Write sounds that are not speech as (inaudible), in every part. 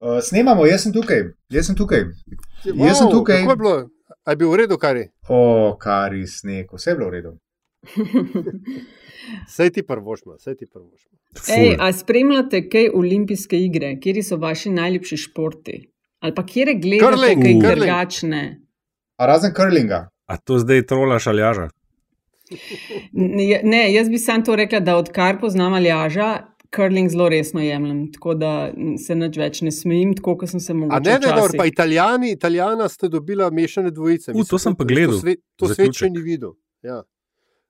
Uh, snemamo, jaz sem tukaj, jaz sem tukaj. Wow, Jaz sem tukaj. Kako je bilo? A je bil v redu, kar je? O, kari sneg, vse je bilo v redu. (laughs) Sej ti prvošma, sej ti prvošma. Ej, a spremljate kaj olimpijske igre, kje so vaši najljubši športi? Ali pa kje gledate Curling, kaj curling. drugačne? A razen curlinga. A to zdaj trolaš ali jaža? (laughs) Ne, ne, jaz bi sam to rekla, da odkar poznam Aljaža, curling zelo resno jemljem, tako da se nič več ne smejim, tako kot sem se A mogoče. ne, ne, dobro, pa italijani, italijana sta dobila mešane dvojice. U, to sem pa gledal, To svet, to svet zaključek. še ni videl. Ja.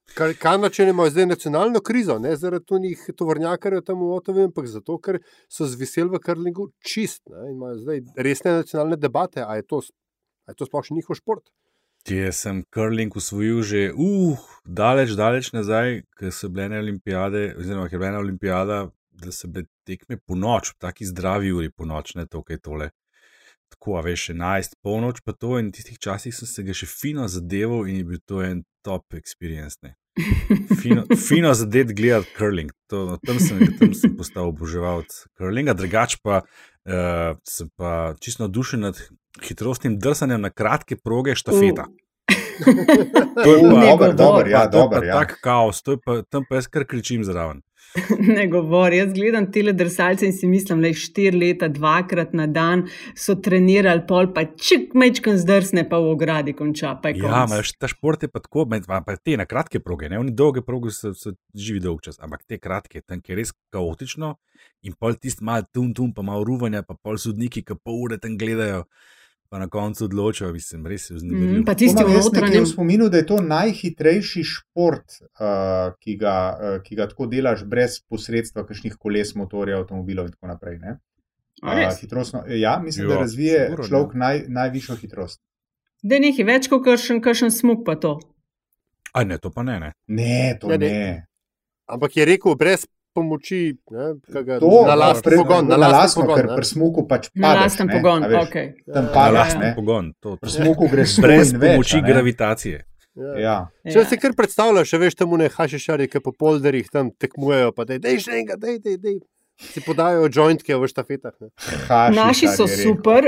Kar- Kanadčani imajo zdaj nacionalno krizo, ne zaradi njih tovornjakarjev tam v Otovi, ampak zato, ker so zviseli v Karlingu čist ne, in imajo zdaj resne nacionalne debate, a je to, a je to sploh še njihov šport. Jaz sem curling usvojil že uh, daleč, daleč nazaj, ker so bile ene olimpijade, oziroma ker je bila ena olimpijada, da se bile tekme po noč, taki zdravi uri po noč, ne to, kaj tole. Tako, a veš, 11, polnoč pa to in v tistih časih sem se ga še fino zadeval in je bil to en top experience. Ne. Fino, (laughs) fino zadet gledati curling. To, tam, sem, tam sem postal oboževalec curlinga, drugače pa uh, sem pa čisto navdušen nad hitrostnim drsanjem na kratke proge štafeta. To je pa- Dober, govor. dober, ja, dober, pa ja. tak kaos, to je pa, tam pa jaz kar kričim zraven. (laughs) Ne govori, jaz gledam tele drsalce in si mislim, da je štiri leta, dvakrat na dan so trenirali, pol pa čik mečkan zdrsne, pa v ogradi konča. Ja, imaš ta šport je pa tako, med, pa te na kratke proge, ne oni dolge proge so, so živi dolg čas, ampak te kratke, tam je res kaotično in pol tisti mal tum tum, pa malo ruvanja, pa pol sodniki, ki pol ure tam gledajo, pa na koncu odločajo, mislim, res je Mm, vznemirljivo. pa tisti v notranjem. spominu, da je to najhitrejši šport, uh, ki, ga, uh, ki ga tako delaš brez posredstva kakšnih koles, motorjev, avtomobilov in tako naprej. ne. A Uh, hitrostno, ja, mislim, Ja, da razvije sigurno, ne. človek naj, najvišjo hitrost. Da je nekaj več kot kršen, kršen smuk pa to. A ne, to pa ne, ne. Ne, to Ja, ne. ne. ne. Ampak je rekel, brez pomoči, ne, To, na lasten pre- pogon. Na lasten pogon, ker pri smuku pač padeš, lasten pogon. Tam Ja, Na lasten ne. pogon, to, Pri to. smuku greš Brez pomoči gravitacije. Ja. Ja. Če si kar predstavljaš, še veš, tam ne hašišari, ki po polderih tam tekmujejo, pa dej, dej še enega, dej, dej, dej. Si podajo jointke v štafetah. Naši so je rekel. super.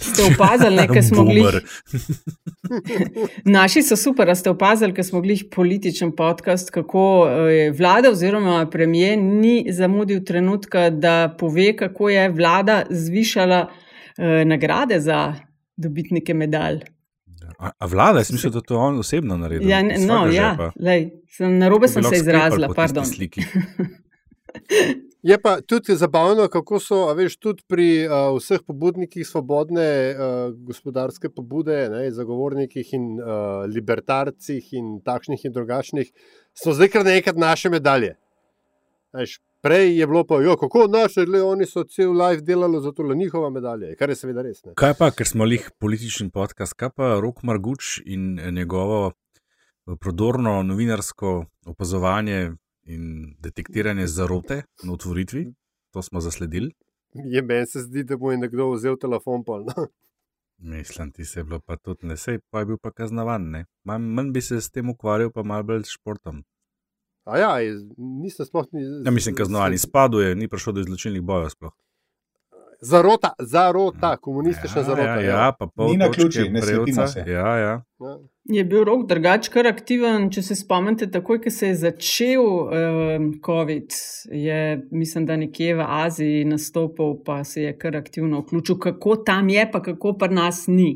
Ste opazili, nekaj (laughs) smo bili. (laughs) Naši so super, a ste opazili, ker smo bili političen podcast, kako eh, je vlada oziroma premijer ni zamudil trenutka, da pove, kako je vlada zvišala eh, nagrade za dobitnike medalj. A, a vlada, jaz mislim, da to on osebno naredil. Ja, ne, no, ja, žepa. lej, sem, narobe sem se izrazila, pardon. (laughs) Je pa tudi zabavno, kako so, veš, tudi pri uh, vseh pobudnikih svobodne uh, gospodarske pobude, ne, zagovornikih in uh, libertarcih in takšnih in drugačnih, so zdaj kar naenkrat naše medalje. Veš, prej je bilo pa, jo, kako naše, le oni so cel life delali za to, le njihova medalja, kar je seveda res. Ne. Kaj pa, ker smo lih politični podcast, kaj pa Rok Marguč in njegovo prodorno novinarsko opazovanje in detektiranje zarote na otvoritvi, to smo zasledili. Je meni se zdi, da bo je nekdo vzel telefon. Pol, no. Mislim, ti se je bilo pa tudi ne, sej pa je bil pa kaznovan. Manj, manj bi se s tem ukvarjal, pa malo bolj s športom. A ja, nisem sploh ni. Ja, mislim, kaznovan izpadel je, ni prišel do izločilnih bojev sploh. Zarota, zarota, komunistična ja, zarota. Ja, ja, pa pol Ni na ključi, ne slepimo se. Ja, ja. Ja. Je bil rok drugač kar aktiven, če se spomnite, takoj, ko se je začel um, COVID, je, mislim, da nekje v Aziji nastopil, pa se je kar aktivno vključil, kako tam je, pa kako pri nas ni.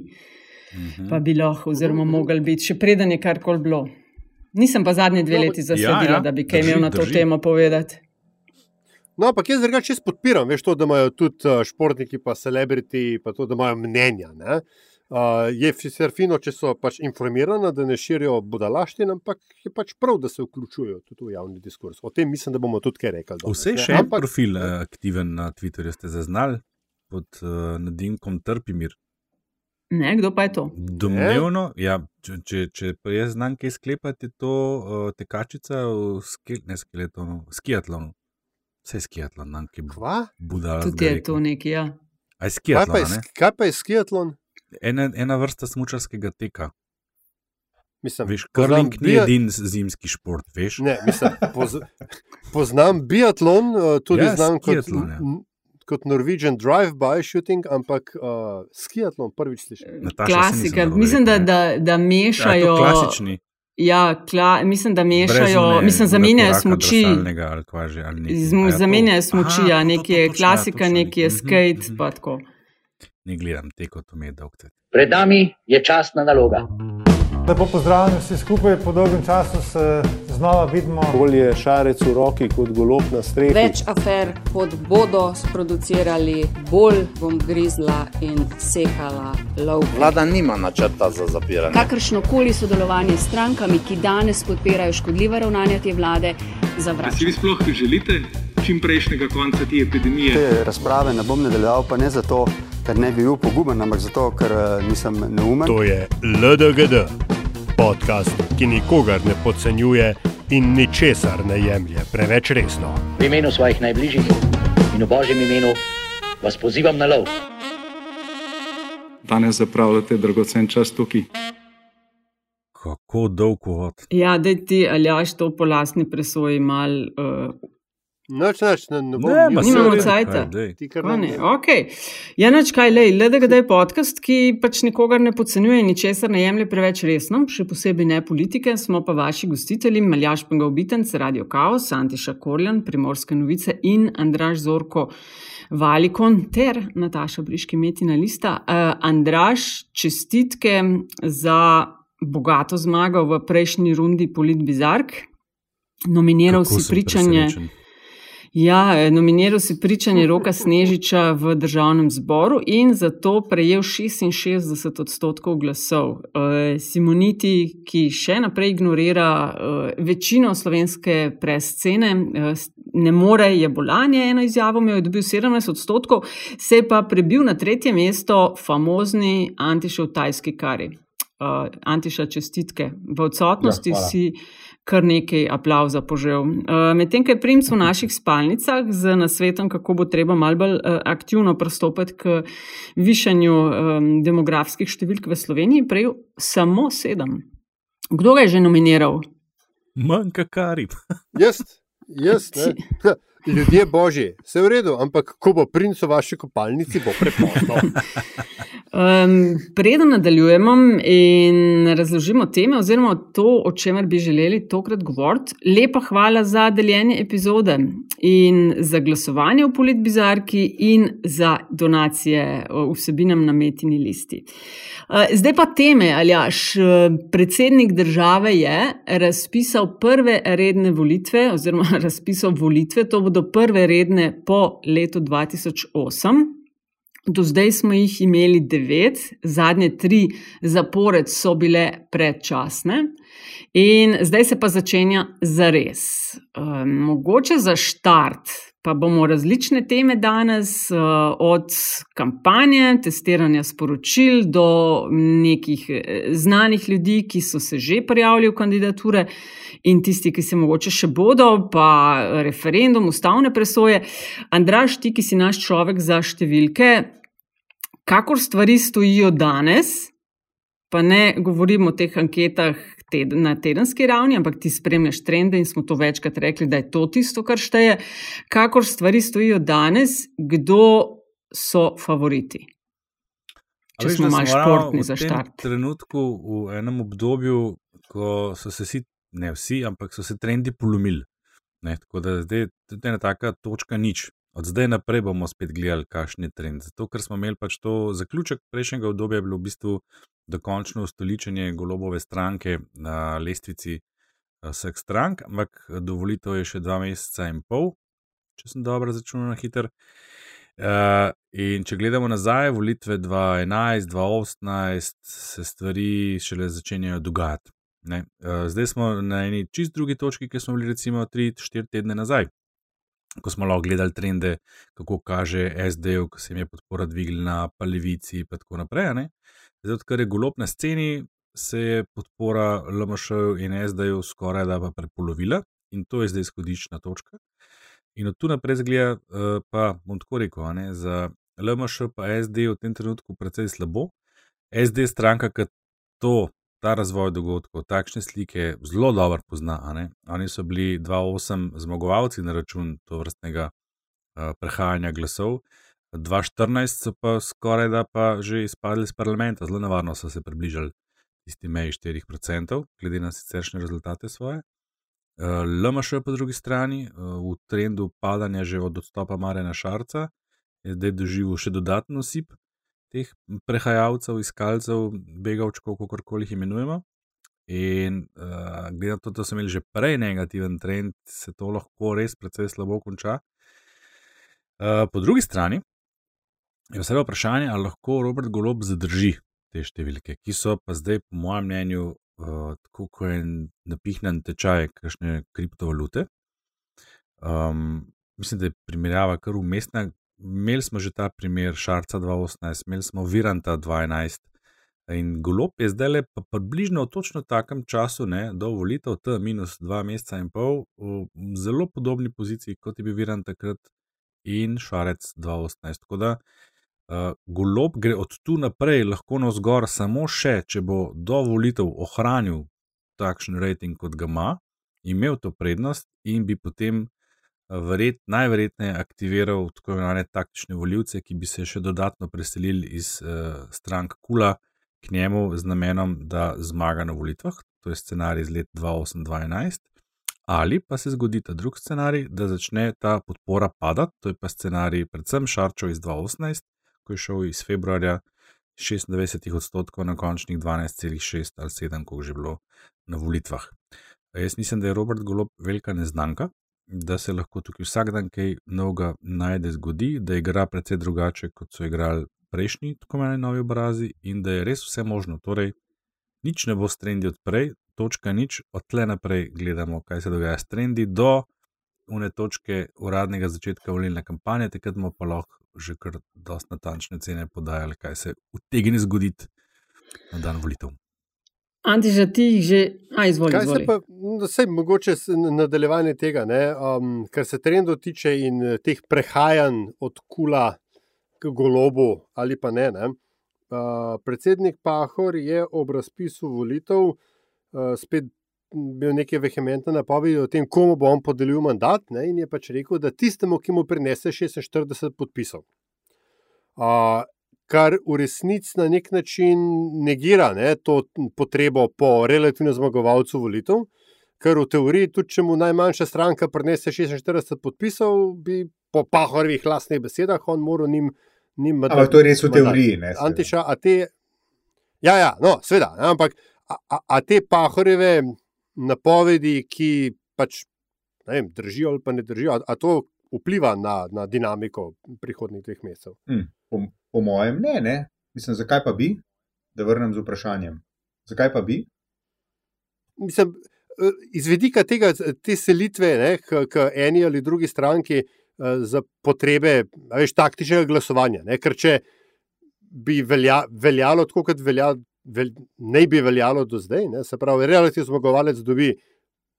Mhm. Pa bi lahko, oziroma mogel biti, še preden je karkoli bilo. Nisem pa zadnje dve No, leti zasledila, ja, da bi kaj imel na to drži. temo povedati. No, ampak jaz drugače podpiram, veš, to, da imajo tudi uh, športniki, pa celebriti, pa to, da imajo mnenja. Ne? Uh, je sicer fino, če so pač informirani, da ne širijo budalaštin, ampak je pač prav, da se vključujejo tudi v javni diskurs. O tem mislim, da bomo tudi kaj rekli. danes, Vse ne. še en Ampak- profil eh, aktiven na Twitterju ste zaznali pod uh, nadimkom Trpimir. Ne, kdo pa je to? Domnevno, ja, če, če, če pa jaz znam kaj sklepati, je to uh, tekačica v ske, ne, skeletonu, skiatlonu. Je skiatlon, nam ki bo budala. Tudi je to neki, ja. Aj Kaj pa, skiatlon, je, ne? sk- kaj pa je skiatlon? Ena, ena vrsta smučarskega teka. Mislim, Veš, curling ni bia- edini zimski šport, veš? Ne, mislim, poz, poznam biatlon, uh, tudi Ja, ja, znam kot, skiatlon, ja. n- kot Norwegian drive-by shooting, ampak uh, skiatlon prvič slišim. Klasika, mislim, da, da, da mešajo. Ja, klasični. Ja, kla, mislim, da mešajo, une, mislim, zamenjajo smuči. Zamenjajo smuči, ja, nekje je klasika, nekje je skate, pa tako. Ne gledam te kot umet, doktor. Pred nami je časna naloga. Lepo pozdravljeni vsi skupaj, po dolgem času se znova vidimo. Bolje šarec v roki kot golob na strehi. Več afer, kot bodo sproducirali, bolj bom grizla in sekala lov. Vlada nima načrta za zapiranje. Kakršno koli sodelovanje s strankami, ki danes podpirajo škodljiva ravnanja te vlade, zavračam. Si vi sploh želite čim prejšnjega konca te epidemije? Te razprave ne bom nadaljeval, pa ne zato, ker ne bi bil poguben, ampak zato, ker nisem neumen. To je LDGD podcast, ki nikogar ne podcenjuje in ničesar ne jemlje preveč resno. V imenu svojih najbližjih in v božjem imenu vas pozivam na lov. Danes zapravljate dragocen čas tukaj. Kako dolg vod. Ja, da ti aljaš to po lastni presoji mal. Uh, Noč, noč, ne, ne, ne, ne, nimamo cajta. Okay. Ja, noč kaj, le, le da je podcast, ki pač nikogar ne podcenjuje in ničesar ne jemlje preveč resno, še posebej ne politike. Smo pa vaši gostitelji, Maljaš Pengovitenc, Radio Chaos, Antiša Korjan, Primorske novice in Andraš Zorko Valikon ter Nataša Briški Metina Lista. Uh, Andraš, čestitke za bogato zmago v prejšnji rundi Polit Bizark. Nominiral Kako si pričanje. Presenečen? Ja, nominiral si pričanje Roka Snežiča v državnem zboru in zato prejel 66 odstotkov glasov. Eh, Simoniti, ki še naprej ignorira eh, večino slovenske prescene, eh, ne more, je bolanje, eno izjavo je dobil 17 odstotkov, se je pa prebil na tretje mesto famozni Antišev Tajski kari. Antiša, čestitke. V odsotnosti ja, si kar nekaj aplauza požel. Uh, Medtem, ko je princ v naših spalnicah z nasvetom, kako bo treba malo bolj uh, aktivno pristopiti k višanju um, demografskih številk v Sloveniji, prejel samo sedem. Kdo ga je že nominiral? Manjka karib. (laughs) jaz, jaz. (laughs) Ljudje božji, vse v redu, ampak ko bo princ v vaši kopalnici, bo prepozno. (laughs) Um, preden nadaljujemo in razložimo teme, oziroma to, o čemer bi želeli tokrat govoriti, lepa hvala za deljenje epizode in za glasovanje v Politbizarki in za donacije vsebinam na metini listi. Zdaj pa teme, ali jaš, predsednik države je razpisal prve redne volitve, oziroma (laughs) razpisal volitve, to bodo prve redne po letu 2008. Do zdaj smo jih imeli devet, zadnje tri zapored so bile predčasne, in zdaj se pa začenja za res. Um, mogoče za štart, pa bomo različne teme danes, uh, od kampanje, testiranja sporočil do nekih eh, znanih ljudi, ki so se že prijavili v kandidature. In tisti, ki se mogoče še bodo, pa referendum, ustavne presoje. Andraš, ti, ki si naš človek za številke, kakor stvari stojijo danes, pa ne govorimo o teh anketah ted na tedenski ravni, ampak ti spremljaš trende in smo to večkrat rekli, da je to tisto, kar šteje. Kakor stvari stojijo danes, kdo so favoriti? Če veš, smo malo športni za štart. V trenutku, v enem obdobju, ko so se vsi, ne vsi, ampak so se trendi polomili. Tako da zdaj je ena taka točka nič. Od zdaj naprej bomo spet gledali, kakšen je trend. Zato, ker smo imeli pač to zaključek prejšnjega obdobja, je bilo v bistvu dokončno ustoličenje golobove stranke na lestvici eh, vseh strank, ampak dovolitev je še dva meseca in pol, če sem dobro začel na hiter. Uh, in če gledamo nazaj, volitve 2011, 2018, se stvari šele začenjajo dogajati. Uh, zdaj smo na eni čist drugi točki, ki smo bili recimo 3-4 tedne nazaj ko smo lahko gledali trende, kako kaže SD, ko se jim je podpora dvignila na levici in tako naprej. Ne? Zdaj, odkar je golob na sceni, se je podpora LMŠ in SD skoraj da pa prepolovila in to je zdaj izhodiščna točka. In od tu naprej zgleda, eh, pa bom tako rekel, ne, za LMŠ pa SD v tem trenutku precej slabo. SD stranka, ki to ta razvoj dogodkov, takšne slike zelo dobro pozna. Oni so bili 2-8 zmagovalci na račun to vrstnega uh, prehajanja glasov. 2014 so pa skoraj da pa že izpadli iz parlamenta, zelo nevarno so se približali tisti meji 4%, glede na siceršnje rezultate svoje. Uh, LMŠ po drugi strani, uh, v trendu padanja že od odstopa Marena Šarca, je zdaj doživel še dodatno osip teh prehajalcev, iskalcev, begavčkov, kako koli jih imenujemo. In uh, glede na to, da so imeli že prej negativen trend, se to lahko res precej slabo konča. Uh, po drugi strani je vse vprašanje, ali lahko Robert Golob zadrži te številke, ki so pa zdaj, po mojem mnenju, uh, tako kot je napihnen tečaj kakšne kriptovalute. Um, mislim, da je primerjava kar umestna. Imeli smo že ta primer Šarca 2018, imeli smo Viranta 2011. In golob je zdaj le približno v točno takem času, ne, do volitev, T minus dva meseca in pol, v zelo podobni poziciji, kot je bil Viran takrat in Šarec 2018. Tako da uh, golob gre od tu naprej lahko na vzgor, samo še, če bo do volitev ohranil takšen rating, kot ga ima, imel to prednost in bi potem. Verjet, najverjetneje aktiviral tako imenovane taktične voljivce, ki bi se še dodatno preselili iz uh, strank Kula, k njemu z namenom, da zmaga na volitvah, to je scenarij iz let 2008-2011, ali pa se zgodi ta drugi scenarij, da začne ta podpora padati, to je pa scenarij predvsem Šarčov iz 2018, ko je šel iz februarja 96 odstotkov na končnih 12,6 ali 7, ko je že bilo na volitvah. Jaz mislim, da je Robert Golob velika neznanka. Da se lahko tukaj vsak dan kaj novega najde, zgodi, da igra precej drugače, kot so igrali prejšnji, tako imenovani novi obrazi, in da je res vse možno. Torej, nič ne bo s trendi odprej, točka nič, od tle naprej gledamo, kaj se dogaja s trendi, do une točke uradnega začetka volilne kampanje, takrat bomo pa lahko že kar dosta natančne cene podajali, kaj se utegne zgoditi na dan volitev. Anti, že ti jih že, a izvoli. Kaj se pa, vse no, mogoče nadaljevanje tega, um, kar se trendov tiče in eh, teh prehajanj od kula k golobu ali pa ne. ne. Uh, predsednik Pahor je ob razpisu volitev uh, spet bil nekaj vehementne napovedi o tem, komu bo on podelil mandat, ne, in je pač rekel, da tistemu, ki mu prinese 46 podpisov. Uh, kar v resnici na nek način negira ne, to potrebo po relativno zmagovalcu volitev, ker v teoriji, tudi če mu najmanjša stranka prinese 46 podpisov, bi po Pahorjevih lastnih besedah on moral njim. Ampak to je res v teoriji. Ne, Antiša, a te, ja, ja, no, sveda, ne, ampak a, a, a te pahoreve napovedi, ki pač ne vem, držijo ali pa ne držijo, a, a to vpliva na, na dinamiko prihodnih dveh mesecev? Hmm, po, po mojem, ne, ne. Mislim, zakaj pa bi? Da vrnem z vprašanjem. Zakaj pa bi? Mislim, e, iz vidika tega, te selitve, k, k eni ali drugi stranki, Eh, za potrebe veš, taktičnega glasovanja. Ne? Ker če bi velja, veljalo tako, kot velja, vel, ne bi veljalo do zdaj, ne? se pravi, relativno zmagovalec dobi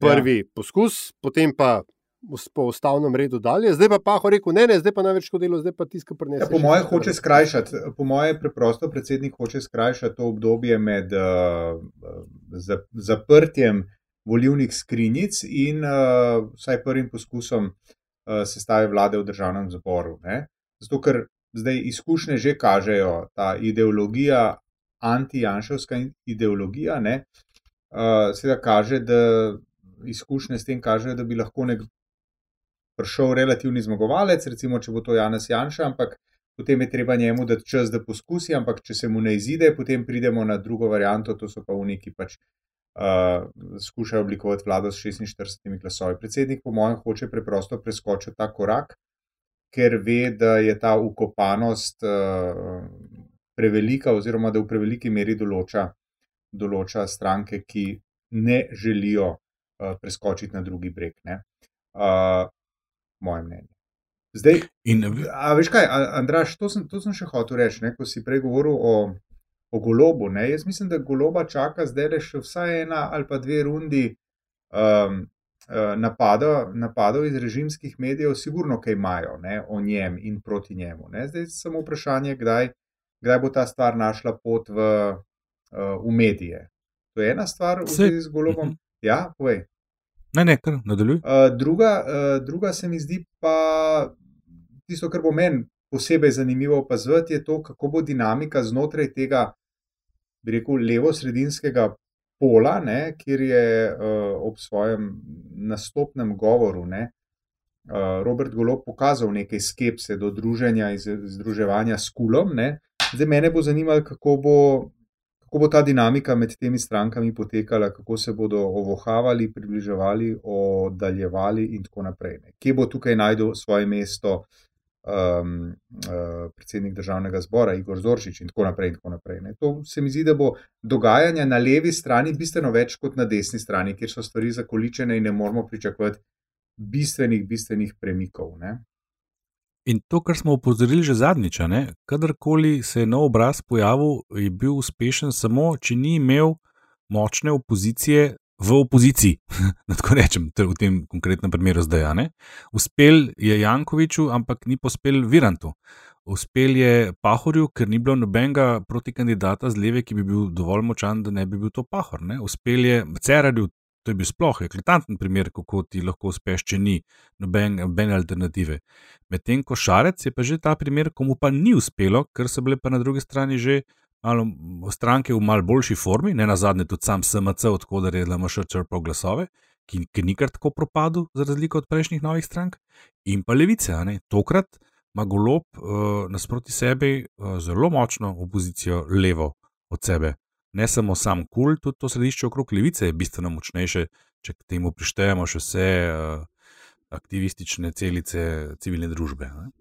prvi ja. poskus, potem pa. Po ustavnem redu dalje, zdaj pa Paho rekel: ne, ne, zdaj pa največ delo, zdaj pa tiska prenese. Ja, po mojem, hoče skrajšati, po mojem, preprosto predsednik hoče skrajšati to obdobje med uh, zaprtjem volivnih skrinjic in uh, vsaj prvim poskusom uh, sestave vlade v državnem zaporu. Ne? Zato, ker zdaj izkušnje že kažejo, ta ideologija, anti-janšovska ideologija, ne, uh, seveda kaže, da izkušnje s tem kažejo, da bi lahko nek prišel relativni zmagovalec, recimo, če bo to Janes Janša, ampak potem je treba njemu dati čas, da poskusi, ampak če se mu ne izide, potem pridemo na drugo varianto, to so pa v neki pač uh, skušajo oblikovati vlado s 46 glasovi. Predsednik, po mojem, hoče preprosto preskočiti ta korak, ker ve, da je ta ukopanost uh, prevelika, oziroma da v preveliki meri določa, določa stranke, ki ne želijo uh, preskočiti na drugi breg. Uh, moje mnenje. Zdaj, in, a veš kaj, Andraš, to sem, to sem še hotel reči, ne, ko si prej govoril o o golobu. Ne? Jaz mislim, da goloba čaka zdaj le še vsaj ena ali pa dve rundi um, napadov, napadov iz režimskih medijev, sigurno kaj imajo ne? o njem in proti njemu. Ne? Zdaj je samo vprašanje, kdaj, kdaj bo ta stvar našla pot v, uh, v medije. To je ena stvar, v zvezi z golobom. Mhm. Ja, povej. Ne, ne, kar nadaljuj. Uh, druga, uh, druga se mi zdi pa tisto, kar bo meni posebej zanimivo opazovati, je to, kako bo dinamika znotraj tega, bi rekel, levo-sredinskega pola, ne, kjer je uh, ob svojem nastopnem govoru ne, uh, Robert Golo pokazal nekaj skepse do druženja in združevanja s kulom. Ne. Zdaj mene bo zanimalo, kako bo. Kako bo ta dinamika med temi strankami potekala, kako se bodo ovohavali, približevali, oddaljevali, in tako naprej. Ne. Kje bo tukaj najdel svoje mesto um, uh, predsednik državnega zbora Igor Zorčič in tako naprej. In tako naprej to se mi zdi, da bo dogajanje na levi strani bistveno več kot na desni strani, kjer so stvari zakoličene in ne moramo pričakovati bistvenih, bistvenih premikov. Ne? In to, kar smo opozorili že zadnjič, kadarkoli se je nov obraz pojavil, je bil uspešen samo, če ni imel močne opozicije v opoziciji, (laughs) tako rečem, v tem konkretnem primeru zdaj. Ne? Uspel je Jankoviču, ampak ni pospel Virantu. Uspel je Pahorju, ker ni bilo nobenega protikandidata z leve, ki bi bil dovolj močan, da ne bi bil to Pahor. Ne? Uspel je Cerarju, to je bil sploh eklatanten primer, kako ti lahko uspeš, če ni nobene alternative. Medtem ko Šarec je pa že ta primer, komu pa ni uspelo, ker so bile pa na drugi strani že malo, stranke v malo boljši formi, ne na zadnje tudi sam SMC, odkudar je LMŠ črpal glasove, ki, ki ni kar tako propadel, za razliko od prejšnjih novih strank, in pa levice. Tokrat ima golob uh, nasproti sebi uh, zelo močno opozicijo levo od sebe. Ne samo sam kul, tudi to središče okrog levice je bistveno močnejše, če k temu prištejemo še vse uh, aktivistične celice civilne družbe. Ne?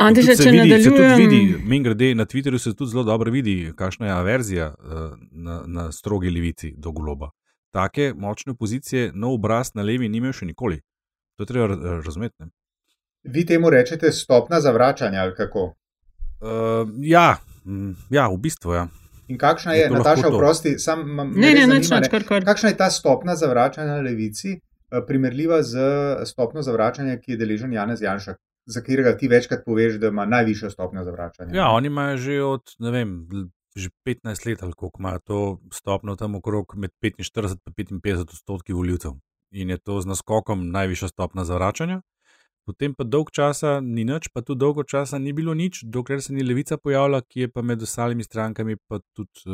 Antiša, če nadaljujem. Mi grede na Twitterju se tudi zelo dobro vidi, kakšna je averzija uh, na, na strogi levici do globa. Take močne pozicije, nov obraz na levi, ni imel še nikoli. To je treba razumeti. Ne? Vi temu rečete stopna zavračanja ali kako? Uh, ja, ja, v bistvu. Ja. In kakšna je, je Nataša, oprosti, sam imam nekaj. Kakšna je ta stopna zavračanja na levici, primerljiva z stopno zavračanja, ki je deležen Janez Janša, za katerega ti večkrat poveš, da ima najvišjo stopnjo zavračanja. Ja, oni imajo že od vem, že 15 let, ali kako imajo to stopnjo tam okrog med 45 in 55 odstotki voljivcev. In je to z naskokom najvišja stopnja zavračanja. Potem pa dolg časa ni nič, pa tudi dolgo časa ni bilo nič, dokler se ni levica pojavila, ki je pa med ostalimi strankami, pa tudi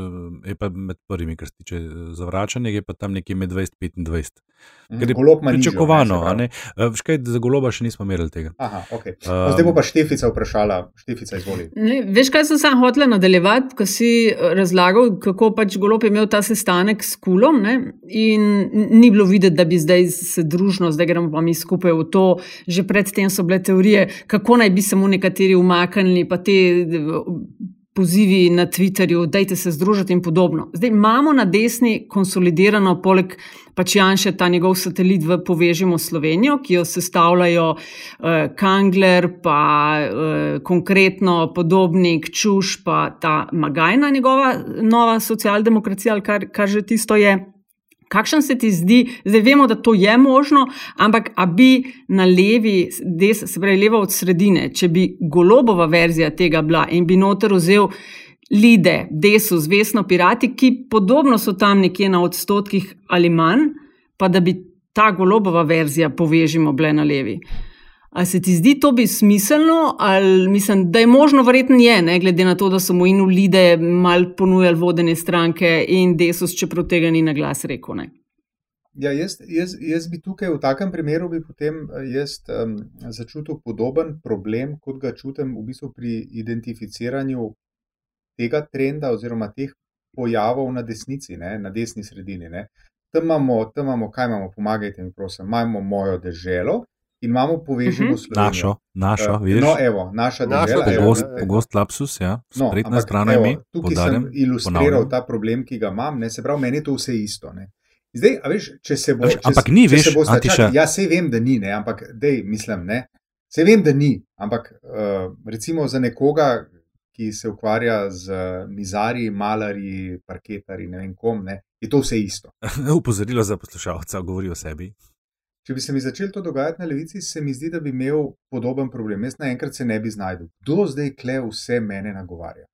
eh, pa med prvimi, kar se tiče eh, zavračanja, je pa tam nekje med 20 in 25. Ker je bilo pričakovano, ne, ne? Škaj, za goloba še nismo merili tega. Aha, okay. um, zdaj bo pa Štefica vprašala, Štefica izvoli. Ne, veš, kaj sem sam hotel nadaljevati, ko si eh, razlagal, kako pač golob je imel ta sestanek s kulom ne? in ni bilo videti, da bi zdaj se družno, zdaj gremo pa mi skupaj v to že pred predtem so bile teorije, kako naj bi se mu nekateri umaknili, pa te pozivi na Twitterju, da se združite in podobno. Zdaj imamo na desni konsolidirano, poleg pač Janša, ta njegov satelit v Povežimo Slovenijo, ki jo sestavljajo uh, Kangler, pa uh, konkretno podobnik Čuš, pa ta Magajna, njegova nova socialdemokracija, ali kar, kar že tisto je. Kakšen se ti zdi, zdaj vemo, da to je možno, ampak a bi na levi, des, se pravi levo od sredine, če bi golobova verzija tega bila in bi noter vzel lide, desu, zvestno pirati, ki podobno so tam nekje na odstotkih ali manj, pa da bi ta golobova verzija povežimo bile na levi. Ali se ti zdi to bi smiselno, ali mislim, da je možno, verjetno je, ne, glede na to, da so mu in ulide mal ponujali vodene stranke in desus, čeprav tega ni na glas rekel. Ne. Ja, jaz, jaz, jaz bi tukaj v takem primeru potem jaz, um, začutil podoben problem, kot ga čutim v bistvu pri identificiranju tega trenda oziroma teh pojavov na desnici, ne, na desni sredini. Ne. Tam imamo, tam imamo, kaj imamo, pomagajte mi, prosim, imamo mojo deželo in imamo povežimo uh -huh. Slovenijo. Našo, našo, uh, vidiš? No, evo, naša država. Pogost, pogost lapsus, ja, no, spretna strana ime. Tukaj podarjam, sem ilustriral ponavljam. ta problem, ki ga imam, ne, se pravi, meni je to vse isto. Ne. Zdaj, veš, če se bo. Če, ampak ni, veš, bo stačak, ja, se vem, da ni, ne, ampak dej, mislim, ne. Se vem, da ni, ampak uh, recimo za nekoga, ki se ukvarja z mizarji, malarji, parketarji, ne vem kom, ne, je to vse isto. (laughs) Upozorilo za poslušalca, govori o sebi. Če bi se mi začel to dogajati na levici, se mi zdi, da bi imel podoben problem. Jaz naenkrat se ne bi znašel. Kdo zdaj kle vse mene nagovarja?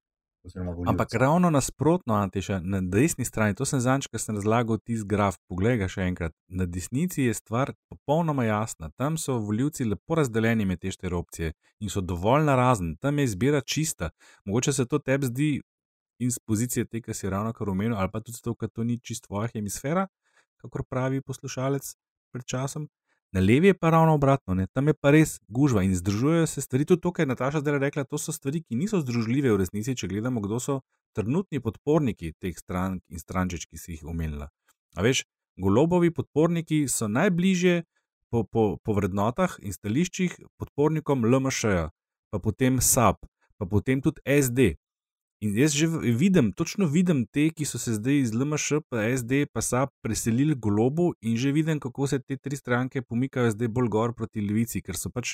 Ampak ravno nasprotno, Antiša, na desni strani, to sem zanč, ker sem razlagal tisti graf. Poglej ga še enkrat. Na desnici je stvar popolnoma jasna. Tam so voljivci lepo razdeljeni med te štiri opcije in so dovolj narazni, tam je izbira čista. Mogoče se to tebi zdi iz pozicije tega, kar si ravno kar omenil, ali pa tudi zato, ker to ni čisto tvoja hemisfera, kako pravi poslušalec pred časom. Na levi je pa ravno obratno, ne? tam je pa res gužva in združujejo se stvari. Tudi to, kar je Nataša zdaj rekla, to so stvari, ki niso združljive v resnici, če gledamo, kdo so trenutni podporniki teh strank in strančič, ki si jih omenila. A veš, golobovi podporniki so najbližje po, po, po vrednotah in stališčih podpornikom LMŠ-ja, pa potem SAP, pa potem tudi SD. In jaz že vidim, točno vidim te, ki so se zdaj iz LMŠ, pa SD, pa SAP preselili golobu in že vidim, kako se te tri stranke pomikajo zdaj bolj gor proti levici, ker so pač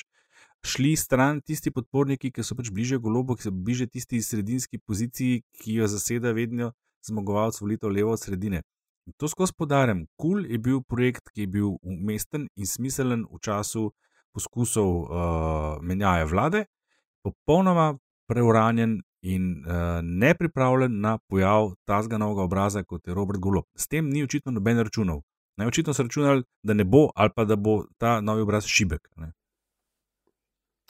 šli stran tisti podporniki, ki so pač bliže golobu, ki so bliže tisti sredinski poziciji, ki jo zaseda vedno zmagovalec volitev levo od sredine. In to skozi podarjam. Kul cool je bil projekt, ki je bil umesten in smiselen v času poskusov uh, menjave vlade, popolnoma preuranjen in uh, ne pripravljen na pojav tazga novega obraza, kot je Robert Golo. S tem ni očitno noben računal. Očitno so računali, da ne bo ali pa da bo ta novi obraz šibek. Ne.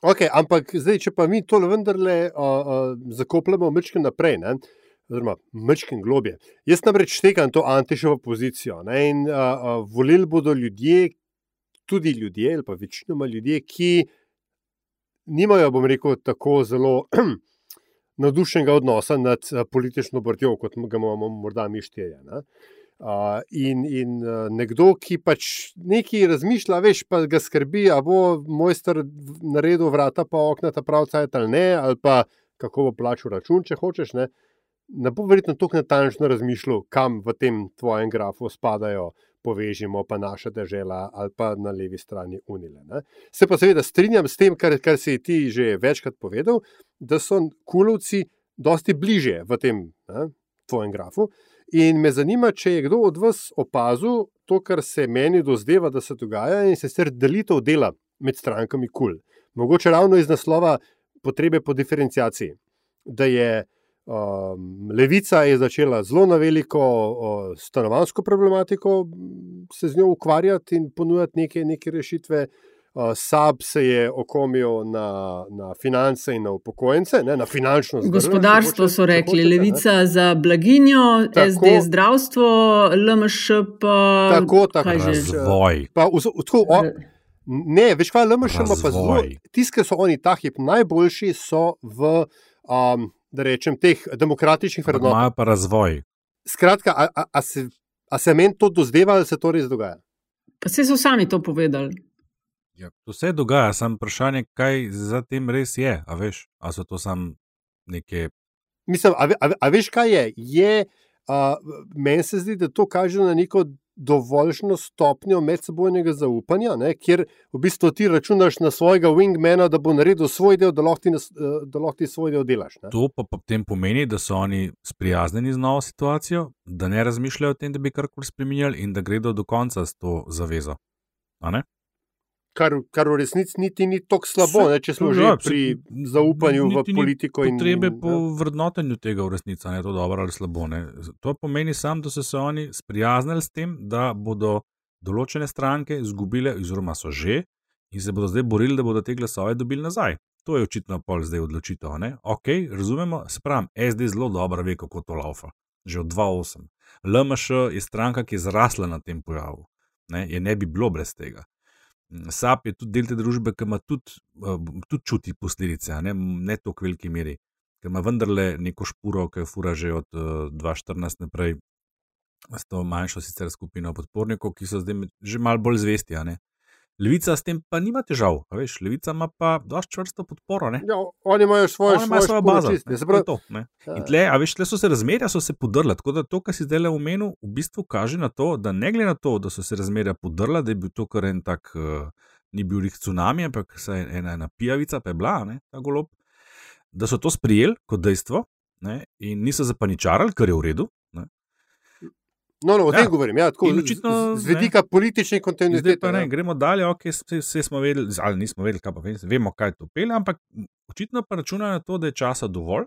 Ok, ampak zdaj, če pa mi to vendarle uh, uh, zakopljemo mečke naprej, ne, oziroma mečke globje. Jaz namreč štekam to antišovo pozicijo ne, in uh, uh, volili bodo ljudje, tudi ljudje, ali pa večinoma ljudje, ki nimajo, bom rekel, tako zelo (clears throat) navdušenega odnosa nad eh, politično brtjo, kot ga imamo morda mi šteje. Uh, in, in uh, nekdo, ki pač nekaj razmišlja, veš, pa ga skrbi, ali bo mojster naredil vrata, pa okna, ta pravca ali ne, ali pa kako bo plačal račun, če hočeš. Ne, ne bo verjetno tako natančno razmišljal, kam v tem tvojem grafu spadajo povežimo pa naša država ali pa na levi strani Unile. Ne. Se pa seveda strinjam s tem, kar, kar si ti že večkrat povedal, da so kulovci dosti bliže v tem ne, tvojem grafu. In me zanima, če je kdo od vas opazil to, kar se meni dozdeva, da se dogaja in sicer delitev dela med strankami kul. Mogoče ravno iz naslova potrebe po diferencijaciji. Da je Um, levica je začela zelo na veliko uh, stanovansko problematiko se z njo ukvarjati in ponujati neke, neke rešitve. Uh, SAB se je okomil na, na finance in na upokojence, ne, na finančno zdravje. Gospodarstvo so rekli, hočete, levica ne. za blaginjo, tako, SD zdravstvo, LMŠ pa. Tako, tako. Razvoj. Pa, v, v, tako, o, ne, veš kaj, LMŠ ima pa zelo. Tisti, ki so oni ta hip najboljši, so v. Um, da rečem, teh demokratičnih vrednot. Imajo pa razvoj. Skratka, a, a, a se, se meni to dozdeva, ali se to res dogaja? Pa se so sami to povedali. Ja, to se dogaja, samo vprašanje, kaj za tem res je. A veš, a so to samo neke. Mislim, a, a, a veš, kaj je? je Meni se zdi, da to kaže na neko dovoljšno stopnjo medsebojnega zaupanja, ne, kjer v bistvu ti računaš na svojega wingmana, da bo naredil svoj del, da lahko ti, eh, da lahko ti svoj del delaš. Ne. To pa potem pomeni, da so oni sprijaznjeni z novo situacijo, da ne razmišljajo o tem, da bi karkoli spremenjali in da gredo do konca s to zavezo kar, kar v resnici niti ni tako slabo, ne, če smo že ja, pri zaupanju v politiko. Potrebe in, po ja. vrednotenju tega v resnici, ali je to dobro ali slabo. Ne. To pomeni samo, da so se oni sprijaznili s tem, da bodo določene stranke izgubile, oziroma so že in se bodo zdaj borili, da bodo te glasove dobili nazaj. To je očitno pol zdaj odločitev. Ne? Ok, razumemo, sprem, SD zelo dobro ve, kako to laufa. Že od 2-8. LMŠ je stranka, ki je zrasla na tem pojavu. Ne? Je ne bi bilo brez tega. SAP je tudi del te družbe, ki ima tudi, uh, tudi čuti posledice, ne, ne toliko veliki meri, ker ima vendarle neko špuro, ki je fura že od uh, eh, 2014 naprej, s to manjšo sicer skupino podpornikov, ki so zdaj že malo bolj zvesti. Levica s tem pa nima težav, veš, levica ima pa dosti čvrsto podporo. Ja, oni imajo svoje, oni imajo svojo bazo. Čist, ne, prav... to, ne. Ja. In tle, a veš, tle so se razmerja so se podrla. Tako da to, kar si zdaj le omenil, v bistvu kaže na to, da ne glede na to, da so se razmerja podrla, da je bil to kar en tak, uh, ni bil jih tsunami, ampak se je ena, ena pijavica, pa je bila, ne, ta golob, da so to sprijeli kot dejstvo ne, in niso zapaničarali, kar je v redu. No, no, o tem ja. govorim. Ja, tako, očitno, z vidika politične kontinuitete. Ja. Gremo dalje, okay, vse smo vedeli, ali nismo vedeli, kaj pa vemo, kaj to pele, ampak očitno pa računajo na to, da je časa dovolj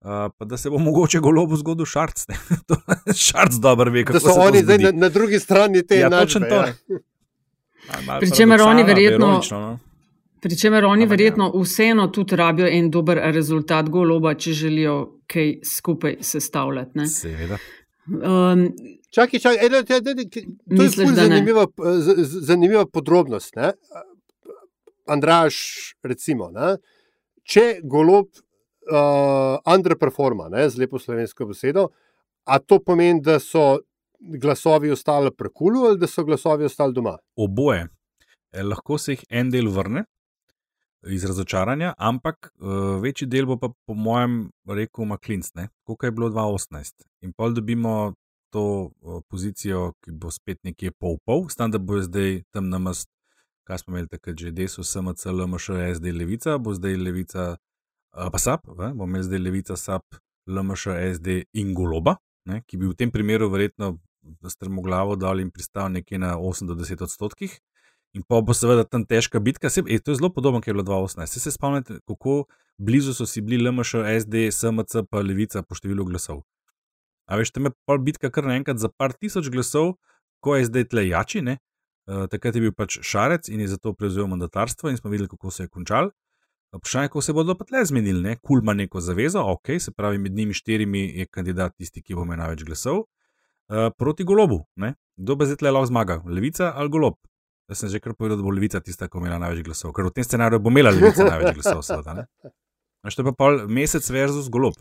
Uh, pa da se bo mogoče golobo zgodil šarc. (laughs) šarc dobro ve, kako da so se oni zdaj na, na drugi strani te Ja, enačbe, ja. Pričemer oni verjetno- ironično, no. Pričemer oni ja. verjetno vseeno tudi rabijo en dober rezultat goloba, če želijo kaj skupaj sestavljati. ne. Seveda. Um, Čakaj, čakaj, eno, te, te, te, to je Misliš, ful da ne? zanimiva, zanimiva podrobnost. Ne? Andraš, recimo, ne? če golob uh, underperforma, ne, z lepo slovensko besedo, a to pomeni, da so glasovi ostali pri kulu ali da so glasovi ostali doma? Oboje. Eh, Lahko se jih en del vrne iz razočaranja, ampak uh, večji del bo pa, po mojem, rekel Maklinc, koliko je bilo 2018. In pol dobimo to uh, pozicijo, ki bo spet nekje pol-pol, stan da bo zdaj tam na mest, kaj smo imeli takrat že, deso, SMC, LMŠ, SD, Levica, bo zdaj Levica, uh, pa SAP, ne? bomo imeli zdaj Levica, SAP, LMŠ, SD in Goloba, ne? ki bi v tem primeru verjetno strmoglavo dal in pristal nekje na 8-10 odstotkih. In pa bo seveda tam težka bitka. Se, ej, to je zelo podobno, kot je bilo 2018. Se, se spomnite, kako blizu so si bili LMŠ, SD, SMC, pa Levica po številu glasov. A veš, tam je pol bitka kar naenkrat za par tisoč glasov, ko je zdaj tle jači. Ne? Uh, takrat je bil pač šarec in je zato prevzel mandatarstvo in smo videli, kako se je končal. Vprašanje, kako se bodo pa tle zmenili. Ne? Kul ima neko zavezo, ok, se pravi, med njimi štirimi je kandidat tisti, ki bo imel največ glasov. Uh, proti golobu. Ne? Kdo bo zdaj tle lahko zmagal, levica ali golob? Jaz sem že kar povedal, da bo levica tista, ki bo imela največ glasov, ker v tem scenariju bo imela levica (laughs) največ glasov, seveda. ne. Je pa pol mesec versus golob.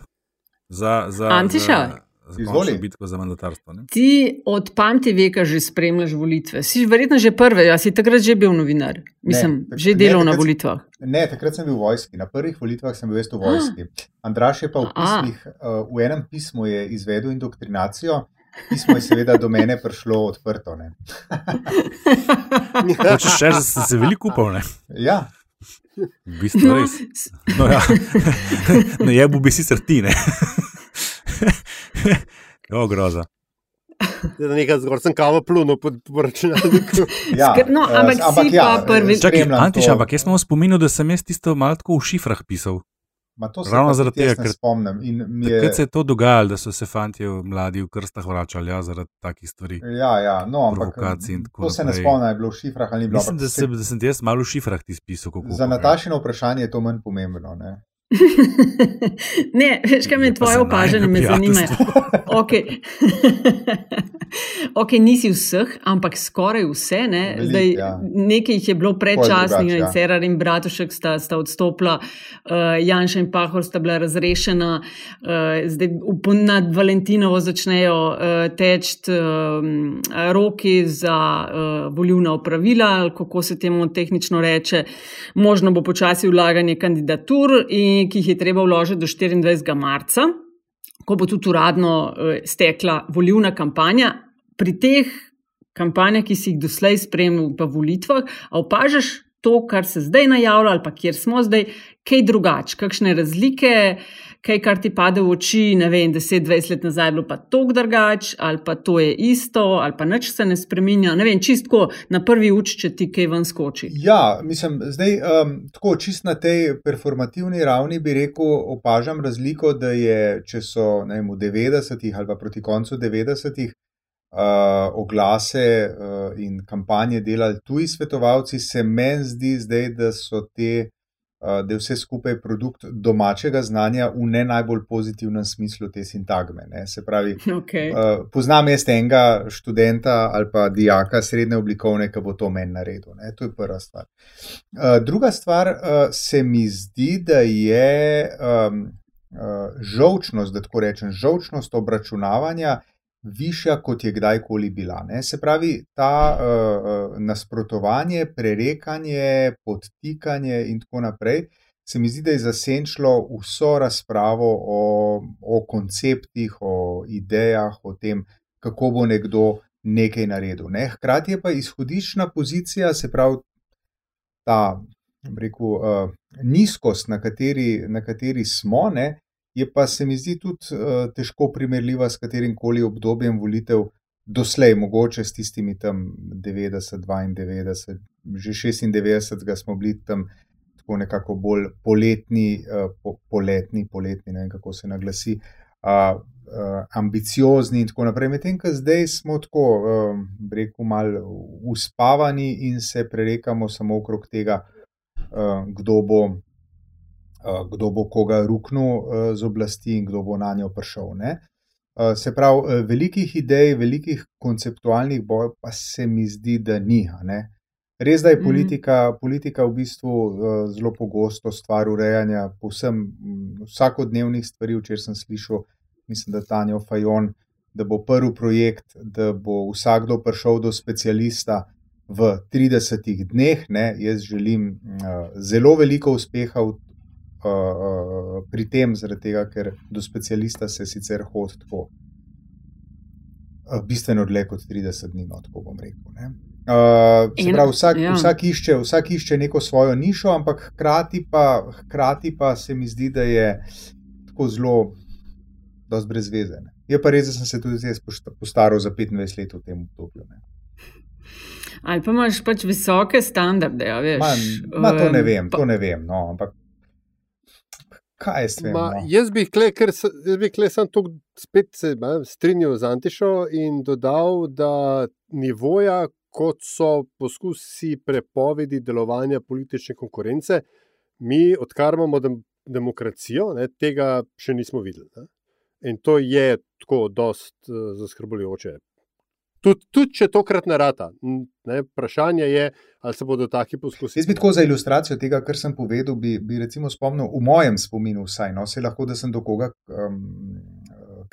Za, za, Antiša? za, za Izvoli. bitko za mandatarstvo. Ne? ti od pameti veka že spremljaš volitve. Si verjetno že prve, a si takrat že bil novinar. Mislim, tak- že ne, delal na takrat- volitvah. Ne, takrat sem bil v vojski. Na prvih volitvah sem bil jaz v vojski. (gasps) Andraš je pa v, pismih, uh, v enem pismu je izvedel indoktrinacijo. Pismo je seveda do mene prišlo odprto. Ne. (laughs) Hočeš še, se veliko upal, ne? Ja, V bistvu No, res. No, ja. (laughs) no je bi sicer ti, ne? (laughs) Jo, groza. Da nekaj zgor sem kavo plunil pod po računalniku. ja, Skr- no, eh, ampak si pa prvi- Čakaj, spremljam Antiš, ampak jaz sem vam spominjal, da sem jaz tisto malo tako v šifrah pisal. Ma to Ravno pa zaradi tega, ker- spomnim. Je- Takrat se je to dogajalo, da so se fanti mladi v krstah vračali ja, zaradi takih stvari. Ja, ja, no, ampak to se ne spomnim, je bilo v šifrah ali ni bilo. Mislim, ampak da, se, da sem jaz malo v šifrah ti spisal. Za Natašino vprašanje je to manj pomembno. Ne? (laughs) ne, veš, kaj me tvoje za opažanje me zanimajo. Okay. ok, nisi vseh, ampak skoraj vse. Ne? Veliko, Zdaj, ja. Nekaj jih je bilo predčasnih, ja. Cerar in Bratušek sta, sta odstopila, uh, Janša in Pahor sta bila razrešena, uh, zdaj nad Valentinovo začnejo uh, teči um, roki za uh, volivna opravila, kako se temu tehnično reče. Možno bo počasi vlaganje kandidatur, in, ki jih je treba vložiti do 24. marca ko bo tudi uradno eh, stekla volivna kampanja. Pri teh kampanjah, ki si jih doslej spremljal v volitvah, opažaš to, kar se zdaj najavlja, ali pa kjer smo zdaj, kaj drugače, kakšne razlike, kaj, kar ti pade v oči. Ne vem, 10-20 let nazaj je bilo pa to drugače, ali pa to je isto, ali pa nič se ne spremenja. Ne vem, čistko na prvi uč, če ti kaj ven skoči. Ja, mislim, zdaj um, tako čist na tej performativni ravni bi rekel, opažam razliko, da je, če so ne vem, v 90-ih ali pa proti koncu 90-ih uh, oglase uh, in kampanje delali tuji svetovalci, se meni zdi zdaj, da so te. uh, Da je vse skupaj produkt domačega znanja v ne najbolj pozitivnem smislu te sintagme. Ne? Se pravi, (laughs) Okay. Uh, poznam jaz enega študenta ali pa dijaka srednje oblikovne, ki bo to meni naredil. Ne? To je prva stvar. Uh, druga stvar uh, se mi zdi, da je um, uh, žolčnost, da tako rečem, žolčnost obračunavanja višja, kot je kdajkoli bila. Ne? Se pravi, ta uh, nasprotovanje, prerekanje, podtikanje in tako naprej. Se mi zdi, da je zasenčilo vso razpravo o, o konceptih, o idejah, o tem, kako bo nekdo nekaj naredil. Ne? Hkrati je pa izhodiščna pozicija, se pravi, ta rekel, uh, nizkost, na kateri, na kateri smo, ne, je pa se mi zdi tudi uh, težko primerljiva s katerim koli obdobjem volitev doslej, mogoče s tistimi tam 90, 92, že 96 smo bili tam tako nekako bolj poletni, uh, po, poletni, poletni, ne vem kako se naglasi, uh, ambiciozni in tako naprej. Medtem, ko zdaj smo tako, uh, rekel, malo uspavani in se prerekamo samo okrog tega, uh, kdo bo. Kdo bo koga ruknil z oblasti in kdo bo na njo prišel. Ne? Se pravi, velikih idej, velikih konceptualnih bojev, pa se mi zdi, da ni. Res da je mhm. politika, mm. politika v bistvu zelo pogosto stvar urejanja povsem um, vsakodnevnih stvari. Včeraj sem slišal, mislim, da Tanja Fajon, da bo prvi projekt, da bo vsakdo prišel do specialista v 30 dneh. Ne? Jaz želim zelo veliko uspeha v, uh, uh, pri tem, tega, ker do specialista se sicer hodi tako. Bistveno dlje kot 30 dni, no, tako bom rekel. Ne? Uh, pravi, vsak, ja. vsak, išče, vsak išče neko svojo nišo, ampak hkrati pa, hkrati pa se mi zdi, da je tako zelo brezvezen. Je pa res, da sem se tudi zdaj postaral za 25 let v tem obdobju. Ali pa imaš pač visoke standarde, ja, veš? Ma, ma to ne vem, to ne vem. No, ampak kaj je s tem? Ma, no? Jaz bi kle, ker jaz bi kle sem tukaj spet se strinjal z Antišo in dodal, da nivoja, kot so poskusi prepovedi delovanja politične konkurence, mi, odkar imamo dem demokracijo, ne, tega še nismo videli. Ne. In to je tako, dost uh, zaskrbljujoče. Tudi tud, če tokrat ne rata. Ne, vprašanje je, ali se bodo taki poskusi. Jaz bi tako za ilustracijo tega, kar sem povedal, bi, bi recimo spomnil, v mojem spominu, vsaj, no, se lahko, da sem do koga um,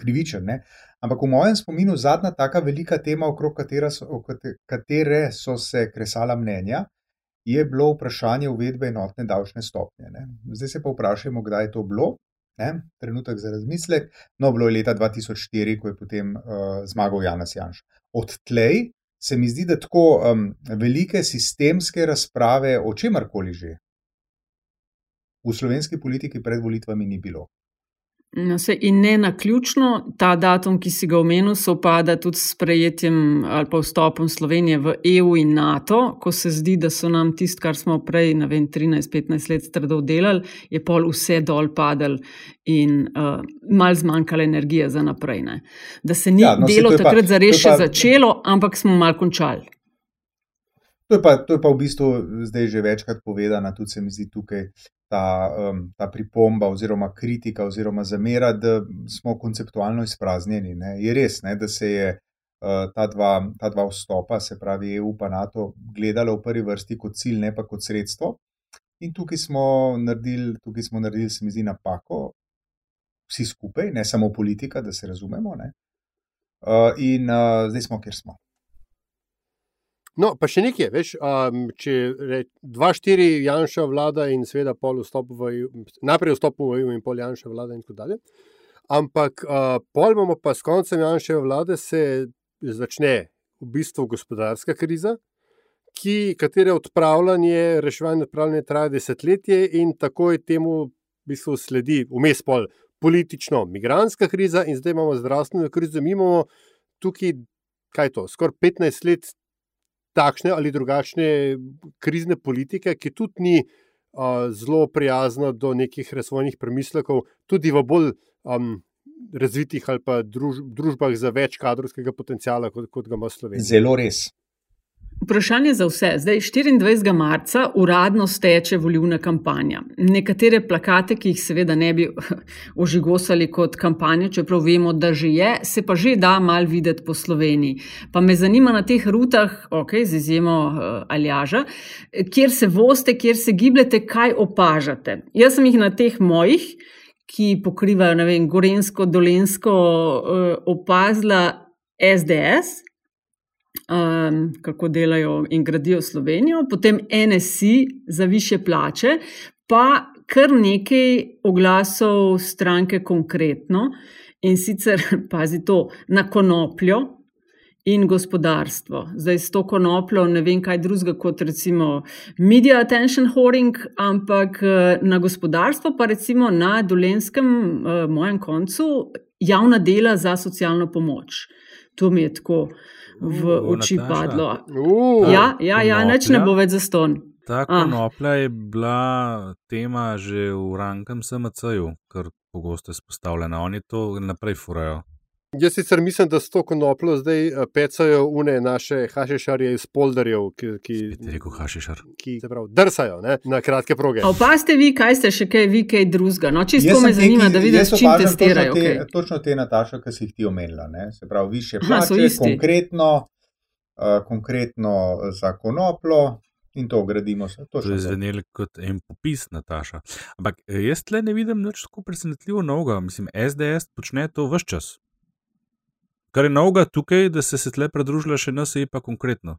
krivičen. Ne? Ampak v mojem spominu zadnja taka velika tema, okrog katere so, katere so se kresala mnenja, je bilo vprašanje uvedbe enotne davčne stopnje. Ne? Zdaj se pa vprašajmo, kdaj je to bilo. Ne? Trenutek za razmislek. No, bilo je leta 2004, ko je potem uh, zmagal Janes Janš. Od tlej se mi zdi, da tako um, velike sistemske razprave o čemarkoli že v slovenski politiki pred volitvami ni bilo. No, se, in ne na ključno, ta datum, ki si ga omenil, sovpada tudi s prejetjem ali pa vstopom Slovenije v EU in NATO, ko se zdi, da so nam tisto, kar smo prej, ne vem, 13-15 let stradov delali, je pol vse dol padal in uh, mal zmanjkala energija za naprej. Ne. Da se ni ja, no, delo takrat zares še začelo, ampak smo mal končali. To je, pa, to je pa v bistvu zdaj že večkrat povedano, tudi se mi zdi tukaj ta, um, ta pripomba oziroma kritika oziroma zamera, da smo konceptualno izpraznjeni. Ne. Je res, ne, da se je uh, ta, dva, ta dva vstopa, se pravi EU in NATO, gledala v prvi vrsti kot cilj, ne pa kot sredstvo. In tukaj smo naredili, tukaj smo naredili, se mi zdi, napako, vsi skupaj, ne samo politika, da se razumemo. Uh, in uh, zdaj smo, kjer smo. No, pa še nekaj, veš, um, če dva, štiri Janša vlada in seveda pol vstop v EU, najprej vstop v EU in pol Janša vlada in tako dalje. Ampak uh, pol imamo pa s koncem Janša vlade se začne v bistvu gospodarska kriza, ki, katere odpravljanje, reševanje odpravljanje traja desetletje in takoj temu v bistvu sledi vmes pol politično-migranska kriza in zdaj imamo zdravstveno krizo. Mi imamo tukaj, kaj to, skoraj 15 let takšne ali drugačne krizne politike, ki tudi ni uh, zelo prijazna do nekih razvojnih premislekov, tudi v bolj um, razvitih ali pa druž, družbah za več kadrovskega potencijala, kot, kot ga ima Slovenija. Zelo res. Vprašanje za vse. Zdaj, 24. marca, uradno steče volivna kampanja. Nekatere plakate, ki jih seveda ne bi (laughs) ožigosali kot kampanjo, čeprav vemo, da že je, se pa že da mal videti po Sloveniji. Pa me zanima na teh rutah, ok, z izjemo uh, Aljaža, kjer se voste, kjer se gibljete, kaj opažate. Jaz sem jih na teh mojih, ki pokrivajo, ne vem, Gorensko, Dolensko, uh, opazila SDS um, kako delajo in gradijo Slovenijo, potem NSI za više plače, pa kar nekaj oglasov stranke konkretno in sicer, (laughs) pazi to, na konopljo. In gospodarstvo. Zdaj, s to konopljo ne vem, kaj drugega kot recimo media attention hoarding, ampak eh, na gospodarstvo, pa recimo na dolenskem, uh, mojem koncu, javna dela za socialno pomoč. To mi je tako v oči padlo. Uh, ja, ja, ja neč ne bo več za ston. Ta konoplja je bila tema že v rankem SMC-ju, kar pogosto izpostavljena. Oni to naprej furajo. Jaz sicer mislim, da s to konopljo zdaj eh, pecajo une naše hašišarje iz polderjev, ki, ki, rekel, ki se pravi, drsajo ne, na kratke proge. Opazite vi, kaj ste še kaj, vi kaj drugega. No, čisto me zanima, da vidite, s čim testirajo. Točno te, okay. točno te Nataša, ki si jih ti omenila. Ne? Se pravi, više plače, konkretno, uh, konkretno za konoplo. In to gradimo. To je zvenelo kot en popis, Nataša. Ampak eh, jaz tle ne vidim nič tako presenetljivo novega. Mislim, SDS počne to vse čas. Kar je novega tukaj, da se je tle pridružila še NSA, pa konkretno.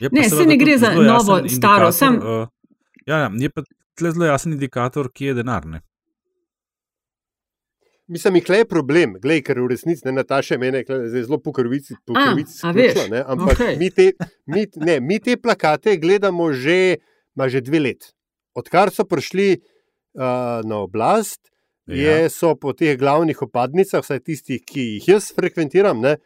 Pa ne, se ne gre za novo, staro. Sam... Uh, ja, ja, je pa tle zelo jasen indikator, ki je denarne. Mislim, da je problem, glej, ker v resnici ne nataše mene, zdaj zelo pokrvici. Ampak okay. mi, te, mi, ne, mi te plakate gledamo že, že dve leti. Odkar so prišli uh, na oblast, je, ja. so po teh glavnih opadnicah, vsaj tistih, ki jih jaz frekventiram, ne,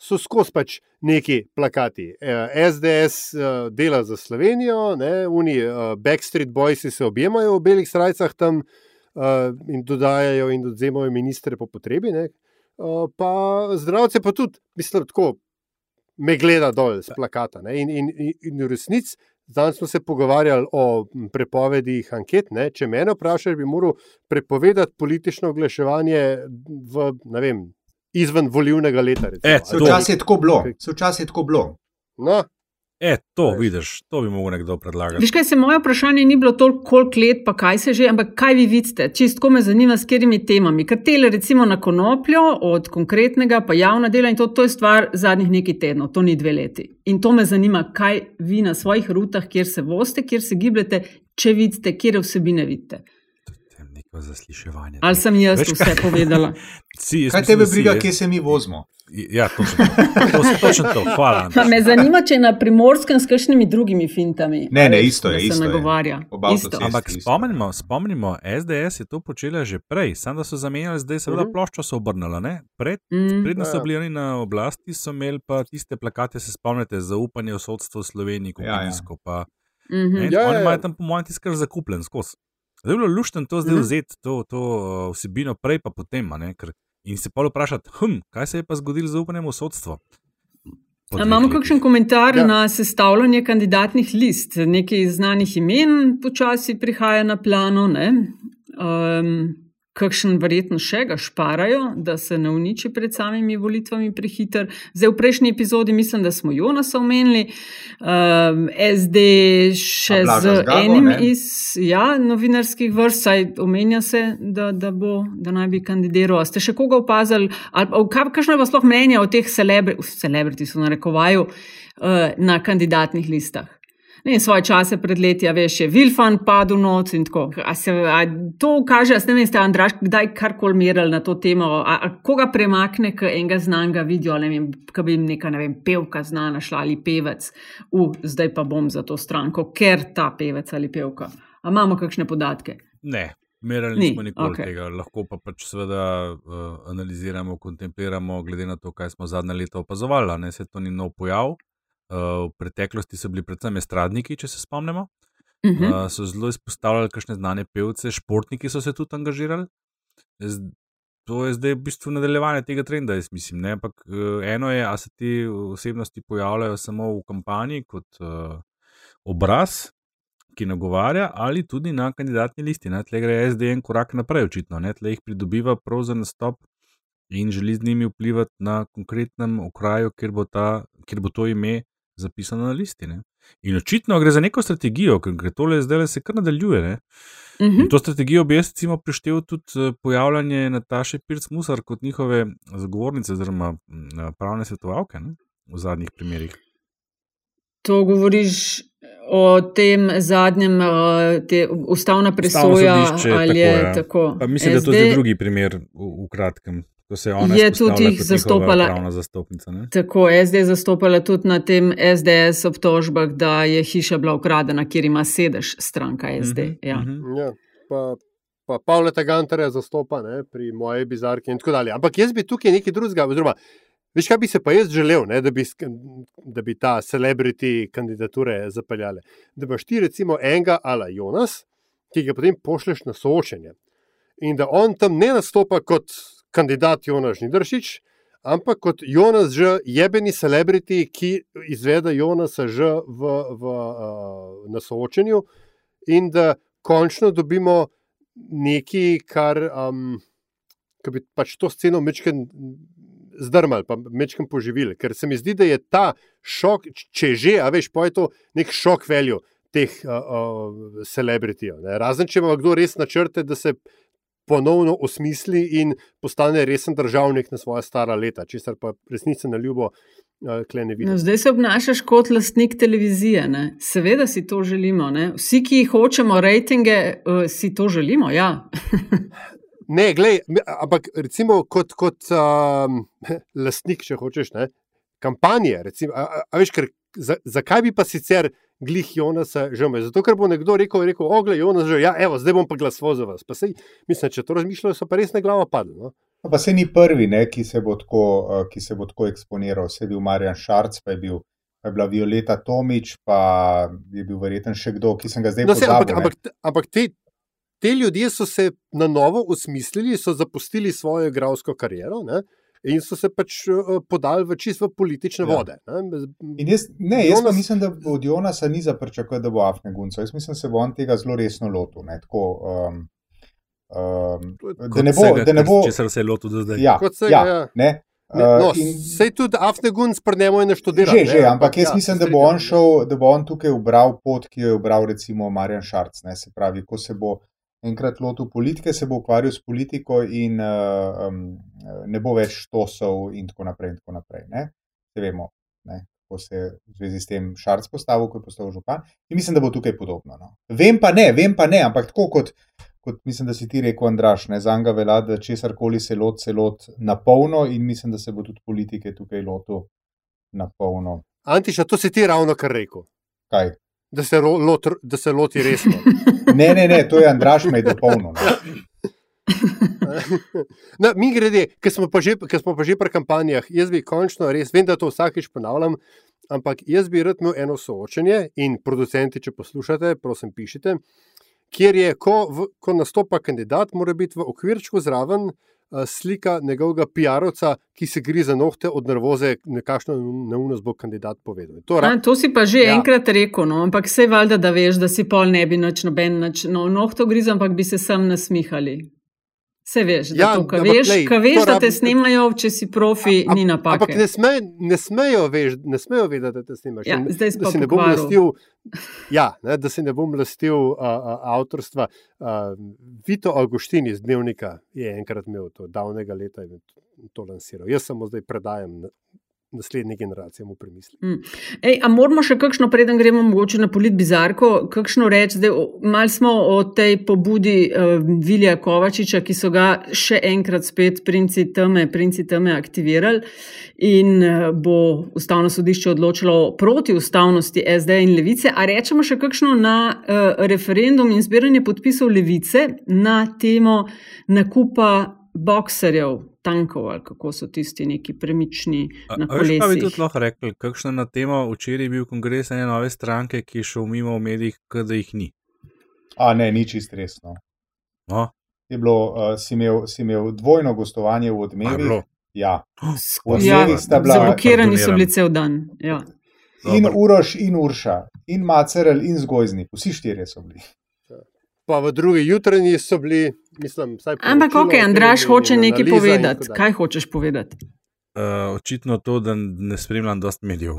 so skozi pač neki plakati. SDS e, e, dela za Slovenijo, ne, oni uh, Backstreet Boys se objemajo v belih srajcah tam in dodajajo in odzemajo ministre po potrebi. Ne, pa zdravce pa tudi, mislim, tako. Me gleda dol z plakata. In, in, in v resnici Zdaj smo se pogovarjali o prepovedih anket. Ne? Če me vprašaš, bi moral prepovedati politično oglaševanje v, vem, izven volivnega leta. E, Včasih je tako bilo. Včasih je tako bilo. No, E, to vidiš, to bi mogel nekdo predlagati. Viš kaj se moje vprašanje ni bilo toliko, koliko let, pa kaj se že, ampak kaj vi vidite, čistko me zanima, s katerimi temami. Ker tele, recimo na konopljo, od konkretnega pa javna dela in to, to je stvar zadnjih nekaj tednov, to ni dve leti. In to me zanima, kaj vi na svojih rutah, kjer se voste, kjer se gibljete, če vidite, kje vsebine vidite. Zasliševanje. Ali sem jaz Več, vse kaj... povedala? (laughs) si, kaj tebe briga, kje se mi vozimo? Ja, točno to. Točno to. Hvala. Me zanima, če je na primorskem s kakšnimi drugimi fintami. Ne, ne, isto je. Isto se nagovarja. Ampak spomnimo, spomnimo, SDS je to počela že prej, samo da so zamenjali, zdaj seveda uh mhm. -huh. ploščo so obrnili. Pred, mm. Predno so ja. bili oni na oblasti, so imeli pa tiste plakate, se spomnite, zaupanje v sodstvo v Sloveniji, kot ja, ja. pa. Mm -hmm. ja, Oni ja, imajo ja. tam, po mojem, tiskar zakupljen skozi. Zdaj je bilo luštno to zdaj mm -hmm. vzeti, to, to uh, vsebino prej pa potem, ne, ker in se pa vprašati, hm, kaj se je pa zgodilo z upanjem v sodstvo. Imamo kakšen komentar ja. na sestavljanje kandidatnih list? Nekaj znanih imen počasi prihaja na plano. Um, kakšen verjetno še ga šparajo, da se ne uniči pred samimi volitvami prehiter. Zdaj, v prejšnji epizodi mislim, da smo Jonasa omenili, um, SD še z zgago, enim ne? iz ja, novinarskih vrst, saj omenja se, da, da, bo, da naj bi kandidiral. Ste še koga opazili, ali kakšno je vas sploh mnenje o teh celebriti, so narekovaju, uh, na kandidatnih listah? Ne, svoje čase pred leti, a veš, je Vilfan padel noč in tako. A se, a to kaže, da ste, veste, Andraš, kdaj karkoli merili na to temo, a, a koga premakne, k enega znanga vidijo, ne vem, kaj bi jim neka, ne vem, pevka znana šla ali pevec, u, zdaj pa bom za to stranko, ker ta pevec ali pevka. A imamo kakšne podatke? Ne. Merili nismo Ni. nikoli okay. tega, lahko pa pač seveda uh, analiziramo, kontempliramo, glede na to, kaj smo zadnja leta opazovali. Ne, se to ni nov pojav, v preteklosti so bili predvsem estradniki, če se spomnimo. Uh -huh. uh, so zelo izpostavljali kakšne znane pevce, športniki so se tudi angažirali. Z, to je zdaj v bistvu nadaljevanje tega trenda, jaz mislim. Ne? Ampak uh, eno je, a se ti osebnosti pojavljajo samo v kampanji kot uh, obraz, ki nagovarja, ali tudi na kandidatni listi. Tle gre SD en korak naprej, očitno. Tle jih pridobiva prav za nastop in želi z njimi vplivati na konkretnem okraju, kjer bo, ta, kjer bo to ime zapisano na listi. Ne? In očitno gre za neko strategijo, ker tole zdaj se kar nadaljuje. Uh mhm. -huh. To strategijo bi jaz recimo prištel tudi eh, pojavljanje Nataše Pirc-Musar kot njihove zagovornice oziroma pravne svetovalke ne? v zadnjih primerih. To govoriš o tem zadnjem, eh, te ustavna presoja ali je tako. Ja. tako. Pa mislim, SD... da to je drugi primer v, v kratkem. Je tudi jih zastopala. Tako, SD je zastopala tudi na tem SDS obtožbah, da je hiša bila ukradena, kjer ima sedež stranka SD. Uh -huh, ja. Uh -huh. ja, pa, pa Pavla Tagantarja zastopa ne, pri moje bizarki in tako dalje. Ampak jaz bi tukaj nekaj drugega, oziroma Veš, kaj bi se pa jaz želel, ne, da, bi, da bi ta celebrity kandidature zapeljale? Da imaš ti recimo enega ala Jonas, ki ga potem pošleš na soočenje. In da on tam ne nastopa kot kandidat Jonas Žnidršič, ampak kot Jonas že jebeni celebrity, ki izvede Jonasa že v, v, uh, na soočenju in da končno dobimo nekaj, kar, um, kar bi pač to sceno mečken zdrmali, pa mečkam poživili. Ker se mi zdi, da je ta šok, če že, a veš, pa je to nek šok veljo teh celebritijev. Uh, uh, Razen če ima kdo res načrte, da se ponovno osmisli in postane resen državnik na svoje stara leta, česar pa resnici na ljubo. No, zdaj se obnašaš kot lastnik televizije. Ne? Seveda si to želimo. Ne? Vsi, ki hočemo rejtinge, uh, si to želimo. Ja. (laughs) Ne, glej, ampak recimo kot, kot um, lastnik, če hočeš, ne, kampanje. Recimo, a, a veš, ker, za, zakaj bi pa sicer glih Jonasa že imel? Zato, ker bo nekdo rekel, rekel ogle, Jonas že, ja, evo, zdaj bom pa glasoval za vas. Pa sej, mislim, če to razmišljajo, so pa res na glavo padli. No? Pa se ni prvi, ne, ki, se tako, ki se bo tako eksponiral. Se je bil Marjan Šarc, pa je bil. Pa je bila Violeta Tomič, pa je bil verjeten še kdo, ki sem ga zdaj no, pozabil. Ampak, ampak, ampak te, te ljudje so se na novo usmislili, so zapustili svojo igralsko kariero ne? In so se pač uh, podali v čisto politične ja. vode. Ne, jaz, ne, jaz Jonas... mislim, da od Jonasa ni za pričakovati, da bo Afne Gunco. Jaz mislim, da se bo on tega zelo resno lotil. Ne? Tako, um, um, da ne bo, vsega, da ne bo, če se je lotil do zdaj. Ja, vsega, ja, ja. Ne, no, in, sej tudi Afnegun sprnemo in naštudiramo. Že, že, ampak jaz ja, mislim, da bo, šel, da bo on tukaj ubral pot, ki jo je ubral recimo Marjan Šarc. Ne, se pravi, ko se bo enkrat lotil politike, se bo ukvarjal s politiko in uh, um, ne bo več tosov in tako naprej. In tako naprej ne? Se vemo, ne? ko se je v zvezi s tem šarc postavil, ko je postal župan. In mislim, da bo tukaj podobno. No? Vem pa ne, vem pa ne, ampak tako kot. Kot mislim, da si ti rekel, Andraš, ne za njega velja, da česar koli se lot, se lot na polno, in mislim, da se bo tudi politike tukaj lotil na polno. Antiša, to si ti ravno kar rekel. Kaj? Da se, ro, lot, da se loti resno. (laughs) ne, ne, ne, to je Andraš, me je dopolnil. No, (laughs) mi grede, ker smo, smo pa že pri kampanjah, jaz bi končno res, vem, da to vsakeč ponavljam, ampak jaz bi rad imel eno soočenje in producenti, če poslušate, prosim, pišite, kjer je, ko, v, ko nastopa kandidat, mora biti v okvirčku zraven slika njegovega PR-ovca, ki se grize nohte od nervoze, nekakšno neumnost bo kandidat povedal. To, A, to si pa že ja. enkrat rekel, no? ampak vse valjda, da veš, da si pol ne bi noč noben noč, no, nohto grizel, ampak bi se sam nasmihali. Vse veš, da, ja, to, ka veš, lej, ka veš da te snimajo, če si profi, a, ni napak. Ampak ne, sme, ne, smejo veš, ne smejo vedeti, da te snimaš. Ja, in, zdaj da, si lastil, ja, ne, da si ne bom lastil uh, uh, avtorstva. Uh, Vito Augustin iz Dnevnika je enkrat imel to davnega leta in to lansiral. Jaz samo zdaj predajam naslednji generaciji mu premisli. Mm. Ej, a moramo še kakšno, preden gremo mogoče na polit bizarko, kakšno reči, da mal smo o tej pobudi uh, Vilija Kovačiča, ki so ga še enkrat spet princi teme, princi teme aktivirali in uh, bo ustavno sodišče odločilo proti ustavnosti SD in levice. A rečemo še kakšno na uh, referendum in zbiranje podpisov levice na temo nakupa bokserjev tankov, ali kako so tisti neki premični na kolesih. Kaj bi tudi lahko rekli, kakšna na temo včeraj je bil kongres ene nove stranke, ki je šel mimo v medijih, da jih ni? A ne, ni čist resno. No. Je bilo, uh, si, imel, si imel dvojno gostovanje v odmevi. Ja, (gasps) ja zablokirani so bili cel dan. Ja. In Uroš, in Urša, in Macerel, in Zgojzni, vsi štirje so bili pa v drugi jutranji so bili, mislim, vsaj poročilo, Ampak, ok, Andraš hoče nekaj povedati. Kaj hočeš povedati? Uh, očitno to, da ne spremljam dosti medijev.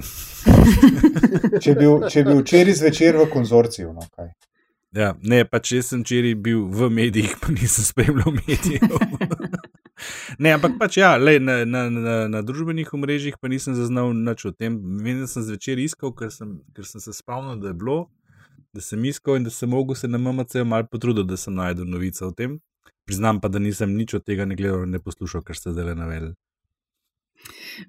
če bi bil včeraj zvečer v konzorciju. No, ja, ne, pa če sem včeraj bil v medijih, pa nisem spremljal medijev. ne, ampak pač ja, lej, na, na, na, na družbenih omrežjih pa nisem zaznal nič o tem. Vem, da sem zvečer iskal, ker sem, ker sem se spomnil, da je bilo da sem iskal in da sem mogel se na MMC malo potruditi, da sem najdel novice o tem. Priznam pa, da nisem nič od tega ne gledal in ne poslušal, kar ste zdaj navedli.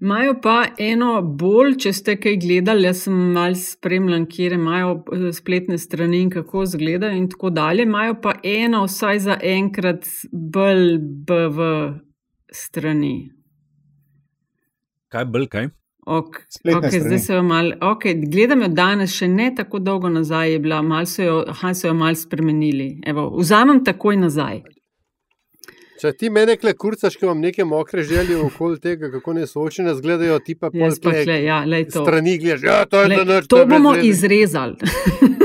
Imajo pa eno bolj, če ste kaj gledali, jaz sem mal spremljal, kje imajo eh, spletne strani in kako izgledajo in tako dalje. Imajo pa eno, vsaj za enkrat, bolj BV strani. Kaj bolj kaj? Ok, okay, zdaj se jo malo, okay, gledam jo danes, še ne tako dolgo nazaj je bila, malo so jo, aha, so jo malo spremenili. Evo, vzamem takoj nazaj. Če ti mene kle kurcaš, ki imam neke mokre želje okoli tega, kako ne soočene zgledajo, ti pa pol kle, ja, lej to. Strani gledaš, ja, to je Lej, za noč. To bomo izrezali. (laughs)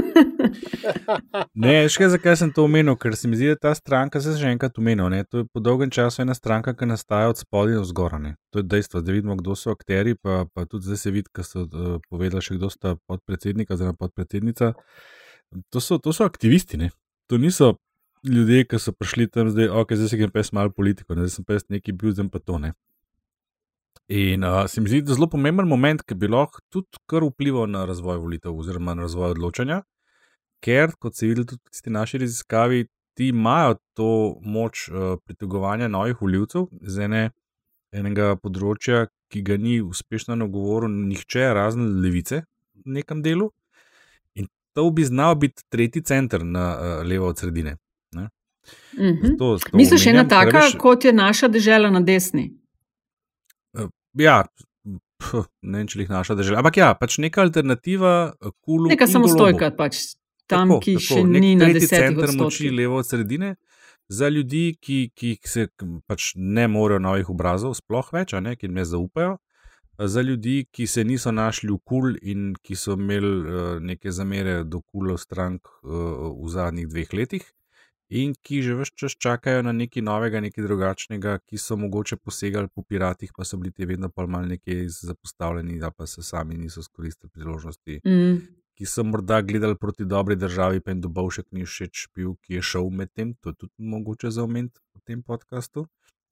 Ne, še zakaj sem to omenil, ker se mi zdi, da ta stranka, se že enkrat omenil, ne, to je po dolgem času ena stranka, ki nastaja od spodaj do zgora. Ne. To je dejstvo, da vidimo, kdo so akteri, pa, pa tudi zdaj se vidi, ker so uh, povedali še kdo sta podpredsednika oziroma podpredsednica. To so, to so aktivisti, ne. to niso ljudje, ki so prišli tam zdaj, ok, zdaj se grem pes malo politiko, ne, zdaj sem pes neki bil, zdaj pa to ne. In uh, se mi zdi, da je zelo pomemben moment, ki bi lahko tudi kar vplival na razvoj volitev oziroma na razvoj odločanja ker, kot se vidi tudi v naši raziskavi, ti imajo to moč uh, pritegovanja novih voljivcev z ene, enega področja, ki ga ni uspešno nagovoril nihče, razen levice v nekem delu. In to bi znal biti tretji center na uh, levo od sredine. Mm -hmm. Misliš, ena taka, veš, kot je naša država na desni? Uh, ja. Puh, ne vem, če jih naša država. Ampak ja, pač neka alternativa, kul. Neka samostojka, pač tam, tako, ki tako, še ni na desetih center moči levo od sredine. Za ljudi, ki, ki se pač ne morejo novih obrazov, sploh več, ne, ki ne zaupajo, za ljudi, ki se niso našli v kul in ki so imeli uh, neke zamere do kulov strank uh, v zadnjih dveh letih, in ki že vse čas čakajo na nekaj novega, nekaj drugačnega, ki so mogoče posegali po piratih, pa so bili ti vedno pa malo nekaj zapostavljeni, da pa se sami niso izkoristili priložnosti. Mm ki so morda gledali proti dobri državi, pa jim dobovšek ni všeč bil, ki je šel med tem. To je tudi mogoče za omeniti v tem podkastu.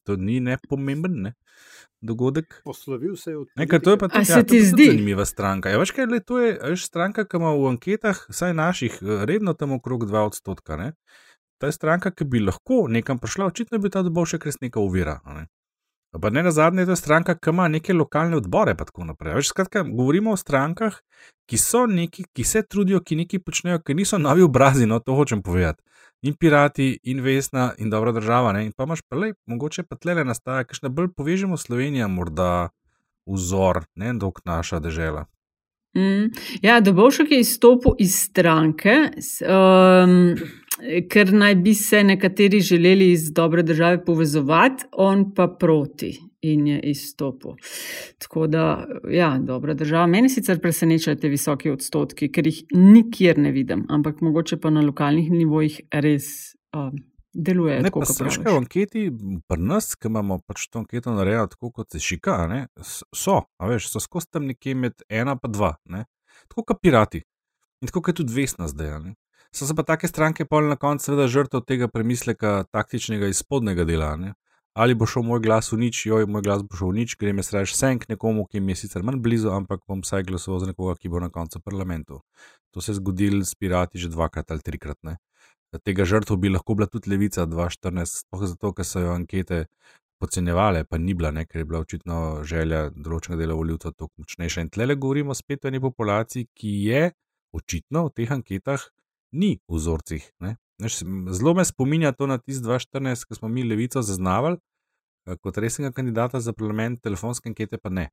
To ni nepomemben ne? dogodek. Poslovil se je od tega. To je pa tudi, ja, je tudi zanimiva stranka. Ja, veš, kaj, le, to je veš, stranka, ki ima v anketah, vsaj naših, redno tam okrog 2 odstotka. Ne? Ta je stranka, ki bi lahko nekam prišla, očitno bi ta dobovšek res neka uvira. Ne? Pa ne na zadnje, je to stranka, ki ima neke lokalne odbore, in tako naprej. Veš, skratka, govorimo o strankah, ki so neki, ki se trudijo, ki nekaj počnejo, ki niso novi obrazi, no to hočem povedati. In pirati, in vesna, in dobra država. Ne? In pa imaš pa le, mogoče pa tle nastaja, kaj še bolj povežemo Slovenijo, morda vzor, ne dok naša država. Mm, ja, Dobovšek je izstopil iz stranke. Um, ker naj bi se nekateri želeli iz dobre države povezovati, on pa proti in je izstopil. Tako da, ja, dobra država. Meni sicer presenečajo te visoke odstotke, ker jih nikjer ne vidim, ampak mogoče pa na lokalnih nivojih res. Um, Deluje tako, kot se reče. V anketi, pri nas, ki imamo pač to anketo narejeno, tako kot se šika, ne, so, veš, so skozi tam nekje med ena in dva, ne, tako kot pirati. In tako je tudi vesna zdaj. Ne. So se pa take stranke pol na koncu seveda žrtev tega premisleka taktičnega izpodnega dela. Ne? Ali bo šel moj glas v nič, joj, moj glas bo šel v nič, grem jaz reči senk nekomu, ki mi je sicer manj blizu, ampak bom vsaj glasoval za nekoga, ki bo na koncu parlamentu. To se je zgodilo s pirati že dvakrat ali trikrat. Ne? Tega žrtva bi lahko bila tudi levica 2014, sploh zato, ker so jo ankete podcenjevale, pa ni bila, ne? ker je bila očitno želja določenega dela voljivcev toliko močnejša. In tle govorimo spet o eni populaciji, ki je očitno v teh anketah ni vzorcih. Zelo me spominja to na tisti 2014, ko smo mi levico zaznavali eh, kot resnega kandidata za parlament, telefonske ankete pa ne.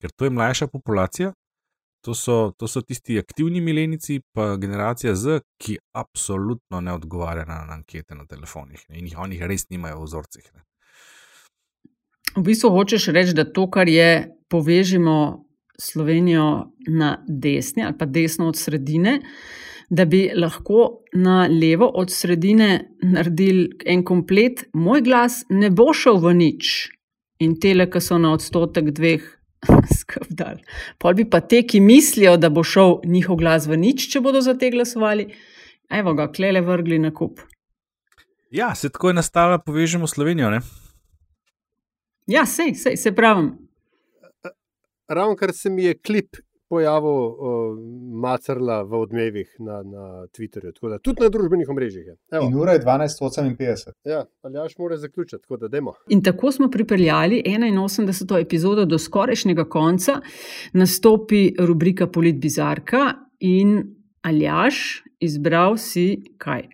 Ker to je mlajša populacija, to so, to so tisti aktivni milenici, pa generacija Z, ki absolutno ne odgovarja na, na ankete na telefonih ne? in jih oni res nimajo v vzorcih. Ne? V bistvu hočeš reči, da to, kar je povežimo Slovenijo na desni ali pa desno od sredine, da bi lahko na levo od sredine naredili en komplet, moj glas ne bo šel v nič. In tele, ki so na odstotek dveh, (laughs) skrbdal. Pol bi pa te, ki mislijo, da bo šel njihov glas v nič, če bodo za te glasovali, evo ga, klele vrgli na kup. Ja, se tako je nastala, povežemo Slovenijo. Ne? Ja, sej, sej, se pravim. Ravno kar se mi je klip pojavil uh, Macerla v odmevih na, na Twitterju, tako da tudi na družbenih omrežjih. In ura je 12:58. Ja, ali jaš mora zaključiti, tako da demo. In tako smo pripeljali 81. epizodo do skorajšnjega konca, nastopi rubrika Polit Bizarka in Aljaš, izbral si kaj?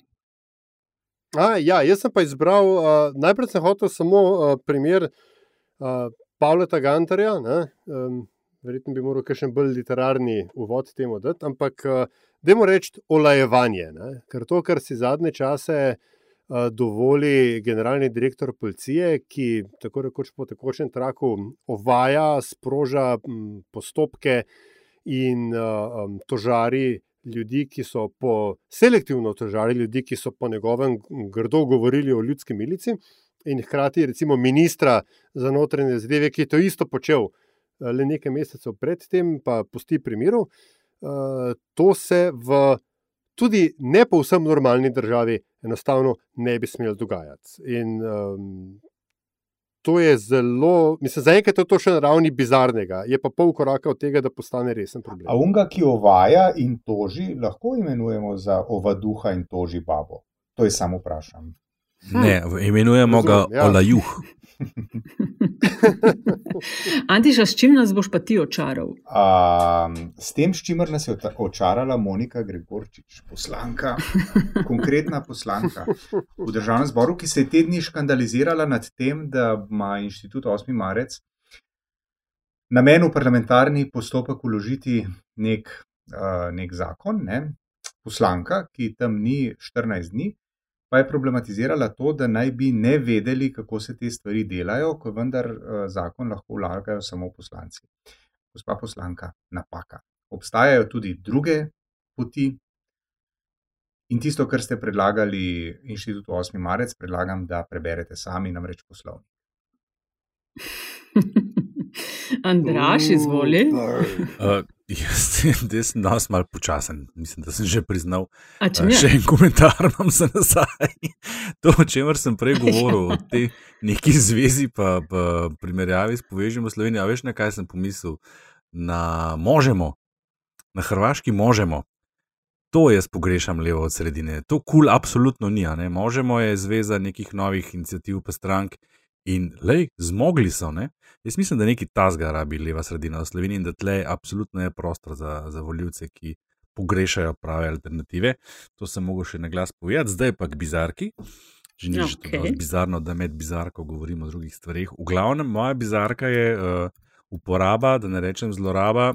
A, ja, jaz sem pa izbral, uh, najprej sem hotel samo uh, primer. Uh, Pavla Gantarja, um, verjetno bi moral še bolj literarni uvod temu dati, ampak uh, dajmo reči olajevanje. Ne? Ker to, kar si zadnje čase uh, dovoli generalni direktor policije, ki tako rekoč po tekočem traku ovaja, sproža m, postopke in uh, um, tožari. Ljudi, ki so po selektivno tožali, ljudi, ki so po njegovem grdo govorili o ljudski milici, in hkrati, recimo, ministra za notranje zadeve, ki je to isto počel Eh, le nekaj mesecev predtem, pa pusti pri miru. Eh, to se v tudi ne povsem normalni državi enostavno ne bi smelo dogajati. In um, to je zelo, mislim, zaenkrat je to še na ravni bizarnega, je pa pol koraka od tega, da postane resen problem. A unga, ki ovaja in toži, lahko imenujemo za ovaduha in toži babo. To je samo vprašanje. Ne, imenujemo ga ja. Olajuh. (laughs) Antiša, s čim nas boš pa ti očaral? Um, s tem, s čimer nas je očarala Monika Gregorčič, poslanka, (laughs) konkretna poslanka v državnem zboru, ki se je tedni škandalizirala nad tem, da ima inštitut 8. marec namen v parlamentarni postopek uložiti nek, uh, nek zakon, ne? poslanka, ki tam ni 14 dni pa je problematizirala to, da naj bi ne vedeli, kako se te stvari delajo, ko vendar eh, zakon lahko vlagajo samo poslanci. Gospa poslanka, napaka. Obstajajo tudi druge poti. In tisto, kar ste predlagali inštitutu 8. marec, predlagam, da preberete sami, namreč poslovnik. (laughs) Andraš, izvoli. Uh, (laughs) jaz, sem danes malo počasen, mislim, da sem že priznal. Uh, še en komentar imam za nazaj. (laughs) To, o čemer sem prej govoril, o tej neki zvezi, pa, pa primerjavi s povežimo Slovenijo. Veš, na kaj sem pomislil? Na možemo, na Hrvaški možemo. To jaz pogrešam levo od sredine. To kul, cool, absolutno ni. Možemo je zveza nekih novih inicijativ, pa strank. In lej, zmogli so. Ne? Jaz mislim, da neki tasga rabi leva sredina v Sloveniji in da tle apsolutno je prostor za, za voljivce, ki pogrešajo prave alternative. To sem mogel še na glas povedati, zdaj pa k bizarki. Že ni že okay. tako bizarno, da med bizarko govorimo o drugih stvarih. V glavnem, moja bizarka je uh, uporaba, da ne rečem zloraba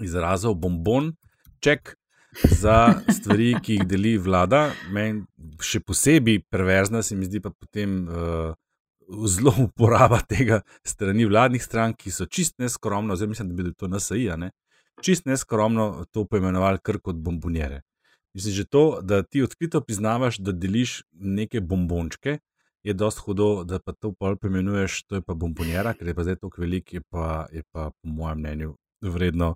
izrazov bombon, ček. Za stvari, ki jih deli vlada, meni še posebej perverzna, se mi zdi pa potem uh, zelo (laughs) uporaba tega strani vladnih strank, ki so čist neskromno, oziroma mislim, da bi to NSI, ne, čist neskromno to poimenovali kar kot bombonjere. Mislim, že to, da ti odkrito priznavaš, da deliš neke bombončke, je dost hudo, da pa to pol poimenuješ, to je pa bombonjera, ker je pa zdaj tako velik, je pa, je pa po mojem mnenju vredno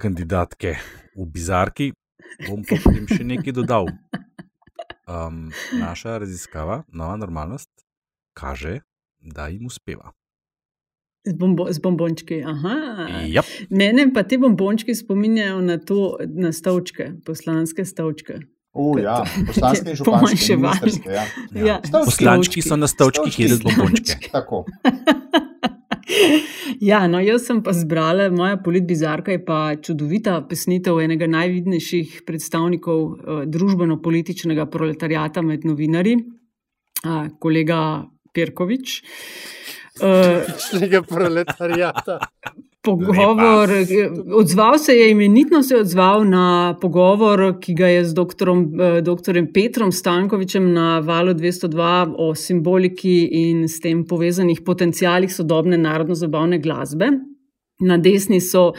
kandidatke v bizarki. Bom pa potem še nekaj dodal. Um, naša raziskava, nova normalnost, kaže, da jim uspeva. Z, bombo, z bombončki. Yep. Mene pa te bombončki spominjajo na to, na stavčke, poslanske stavčke. Uh, ja, poslanske in županske. Ja. Ja. Ja. Poslančki so na stavčkih, kjer so bombončke. (laughs) Tako. (laughs) Ja, no, jaz sem pa zbrala, moja politbizarka je pa čudovita pesnitev enega najvidnejših predstavnikov uh, družbeno-političnega proletariata med novinarji, uh, kolega Pirkovič. Političnega uh, proletarijata. Pogovor, odzval se je, imenitno se je odzval na pogovor, ki ga je z doktorom, doktorjem Petrom Stankovičem na valu 202 o simboliki in s tem povezanih potencijalih sodobne narodno-zabavne glasbe. Na desni so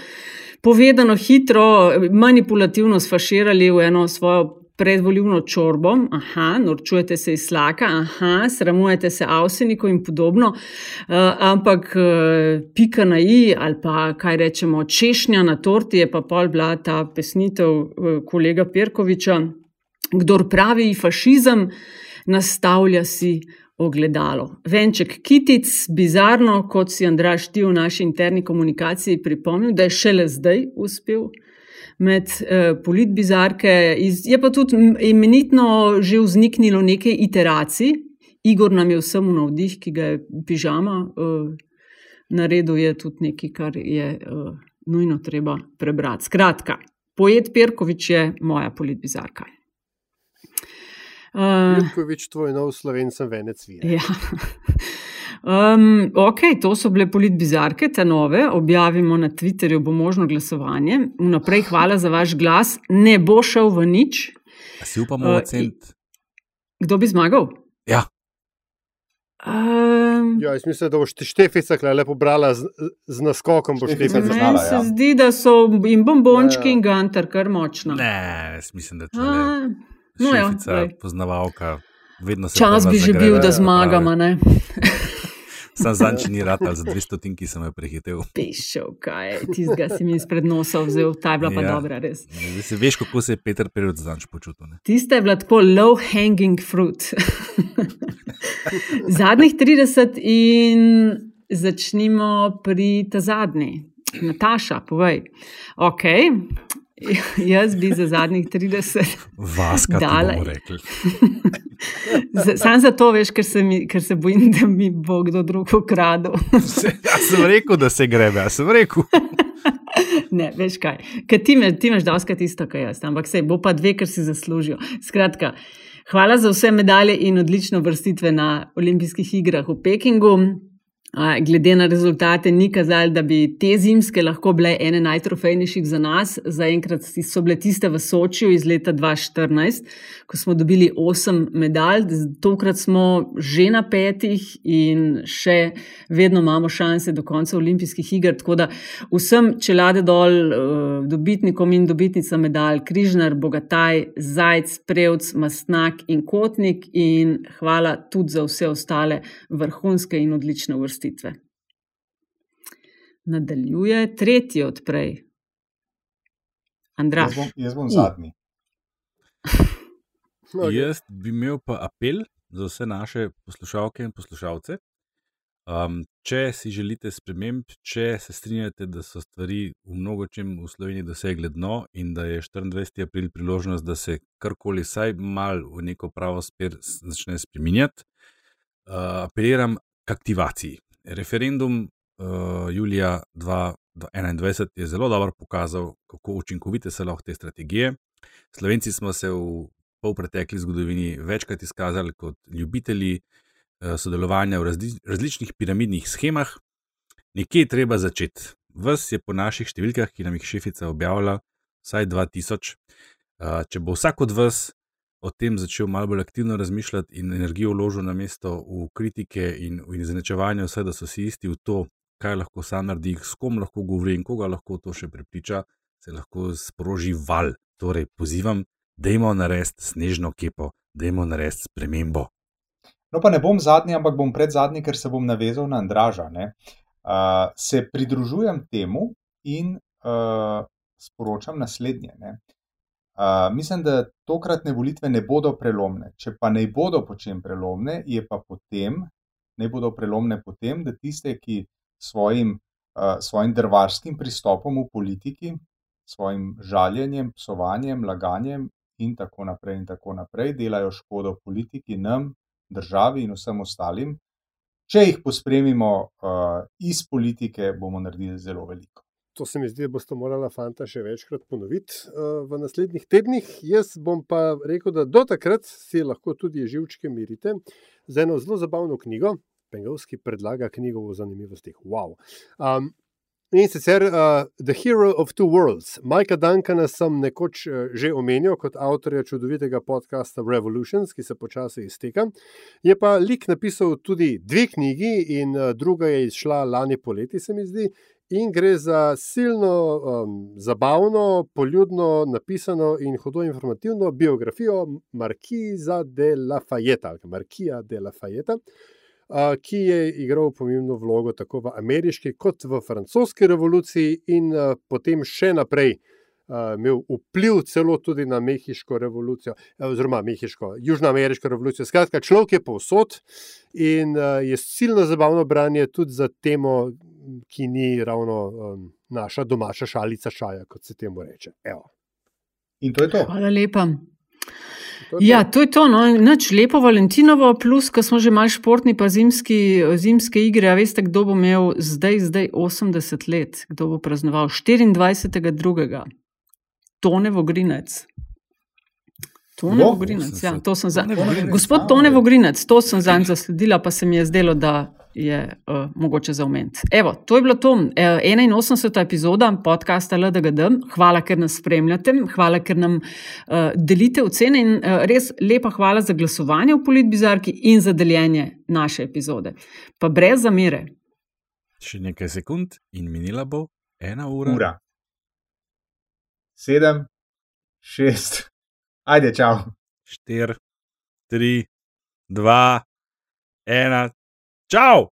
povedano hitro, manipulativno sfaširali v eno svojo predvoljivno čorbo, aha, norčujete se iz slaka, aha, sramujete se avsenikov in podobno, uh, ampak uh, pika na i ali pa kaj rečemo, češnja na torti je pa pol bila ta pesnitev uh, kolega Perkoviča. Kdor pravi fašizem, nastavlja si ogledalo. Venček Kitic, bizarno, kot si Andraš ti v naši interni komunikaciji pripomnil, da je šele zdaj uspel med uh, politbizarke. Iz, je pa tudi imenitno že vzniknilo nekaj iteracij. Igor nam je vsem v navdih, ki ga je pižama uh, naredil, je tudi nekaj, kar je uh, nujno treba prebrati. Skratka, poet Perkovič je moja politbizarka. Uh, Perkovič, tvoj nov slovenc, venec vir. Ja. Um, ok, to so bile politbizarke, te nove, objavimo na Twitterju, bo možno glasovanje. Vnaprej hvala za vaš glas, ne bo šel v nič. A si upamo uh, oceniti? Kdo bi zmagal? Ja. Um, ja, jaz mislim, da boš štefica lepo brala z, z naskokom. Meni znala, se ja. zdi, da so in bombončki ja, ja. in gantar kar močno. Ne, mislim, da to je no, štefica, ja, poznavalka. Čas bi že bil, da zmagamo. (laughs) Sam zanj, če ni rad za 200 tin, ki sem jo prehitel. Pišel, kaj ti zga si mi izpred nosa vzel, ta je bila pa ja. dobra, res. Ja, veš, kako se je Peter Perot zanj počutil. Tiste je bila tako low hanging fruit. (laughs) Zadnjih 30 in začnimo pri ta zadnji. Nataša, povej. Ok, (laughs) jaz bi za zadnjih 30 vas, kaj dala. (laughs) Sam zato veš, ker se, mi, ker se bojim, da mi bo kdo drug ukradel. (laughs) Jaz sem rekel, da se grebe, jaz sem rekel. Ne, veš kaj. Ti, me, ti imaš dosti isto, kot jaz, ampak se bo pa dve, ker si zaslužijo. Skratka, hvala za vse medalje in odlično vrstitve na olimpijskih igrah v Pekingu. Glede na rezultate, ni kazalo, da bi te zimske lahko bile ene najtrofejnejših za nas. Zaenkrat so bile tiste v Sočiju iz leta 2014, ko smo dobili osem medalj, tokrat smo že na petih in še vedno imamo šanse do konca olimpijskih iger. Tako da vsem čelade dol, eh, dobitnikom in dobitnicam medalj, Križnar, Bogataj, Zajc, Prevc, Mastnak in Kotnik, in hvala tudi za vse ostale vrhunske in odlične vrste uvrstitve. Nadaljuje tretji odprej. Andraš. Jaz bom, jaz bom zadnji. (laughs) jaz bi imel pa apel za vse naše poslušalke in poslušalce. Um, če si želite sprememb, če se strinjate, da so stvari v mnogo čem v Sloveniji dosegle dno in da je 24. april priložnost, da se karkoli, vsaj malo v neko pravo smer začne spremenjati, uh, apeliram k aktivaciji referendum uh, julija 2021 je zelo dobro pokazal, kako učinkovite so lahko te strategije. Slovenci smo se v polpretekli zgodovini večkrat izkazali kot ljubitelji uh, sodelovanja v razli različnih piramidnih schemah. Nekje je treba začeti. Ves je po naših številkah, ki nam jih šefica objavlja, vsaj 2000. Uh, če bo vsak od vas o tem začel malo bolj aktivno razmišljati in energijo vložil na mesto v kritike in v izenačevanje, vse da so si isti v to, kaj lahko sam naredi, s kom lahko govori in koga lahko to še prepriča, se lahko sproži val. Torej, pozivam, dajmo narediti snežno kepo, dajmo narediti spremembo. No, pa ne bom zadnji, ampak bom pred zadnji, ker se bom navezal na Andraža. Uh, se pridružujem temu in uh, sporočam naslednje. Ne? Mislim, da tokratne volitve ne bodo prelomne. Če pa ne bodo po čem prelomne, je pa potem, ne bodo prelomne potem, da tiste, ki svojim, uh, svojim drvarskim pristopom v politiki, svojim žaljenjem, psovanjem, laganjem in tako naprej, in tako naprej delajo škodo politiki, nam, državi in vsem ostalim. Če jih pospremimo uh, iz politike, bomo naredili zelo veliko. To se mi zdi, da boste morali fanta še večkrat ponoviti uh, v naslednjih tednih. Jaz bom pa rekel, da do takrat si lahko tudi živčke mirite z eno zelo zabavno knjigo. Pengovski predlaga knjigo o zanimivostih. Wow. Um, in sicer uh, The Hero of Two Worlds. Majka Dankana sem nekoč uh, že omenil kot avtorja čudovitega podcasta Revolutions, ki se počasi izteka. Je pa lik napisal tudi dve knjigi, in uh, druga je izšla lani poleti, se mi zdi. In gre za silno, um, zabavno, poljudno napisano in hudo informativno biografijo Markiza de Lafayette, ali Markija de Lafayette, uh, ki je igral pomembno vlogo tako v ameriški kot v francoski revoluciji in uh, potem še naprej. Uh, imel vpliv celo tudi na Mehiško revolucijo, oziroma Mehiško, Južnoameriško revolucijo. Skratka, človek je povsod in uh, je silno zabavno branje tudi za temo, ki ni ravno um, naša domača šalica šaja, kot se temu reče. Evo. In to je to. Hvala lepa. To je ja, to je to. No. Noč lepo Valentinovo, plus, ko smo že malo športni, pa zimski, zimske igre. A veste, kdo bo imel zdaj, zdaj 80 let, kdo bo praznoval 24.2. Tone Vogrinec. Tone Vogrinec, ja, to sem za. Gospod Tone Vogrinec, to sem za njega zasledila, pa se mi je zdelo, da je uh, mogoče za omeniti. Evo, to je bila to uh, 81. epizoda podcasta LDGD. Hvala, ker nas spremljate, hvala, ker nam uh, delite ocene in uh, res lepa hvala za glasovanje v Politbizarki in za deljenje naše epizode. Pa brez zamere. Še nekaj sekund in minila bo ena ura. ura. Sedem, šest, ajde, čau. Štir, tri, dva, ena. Čau!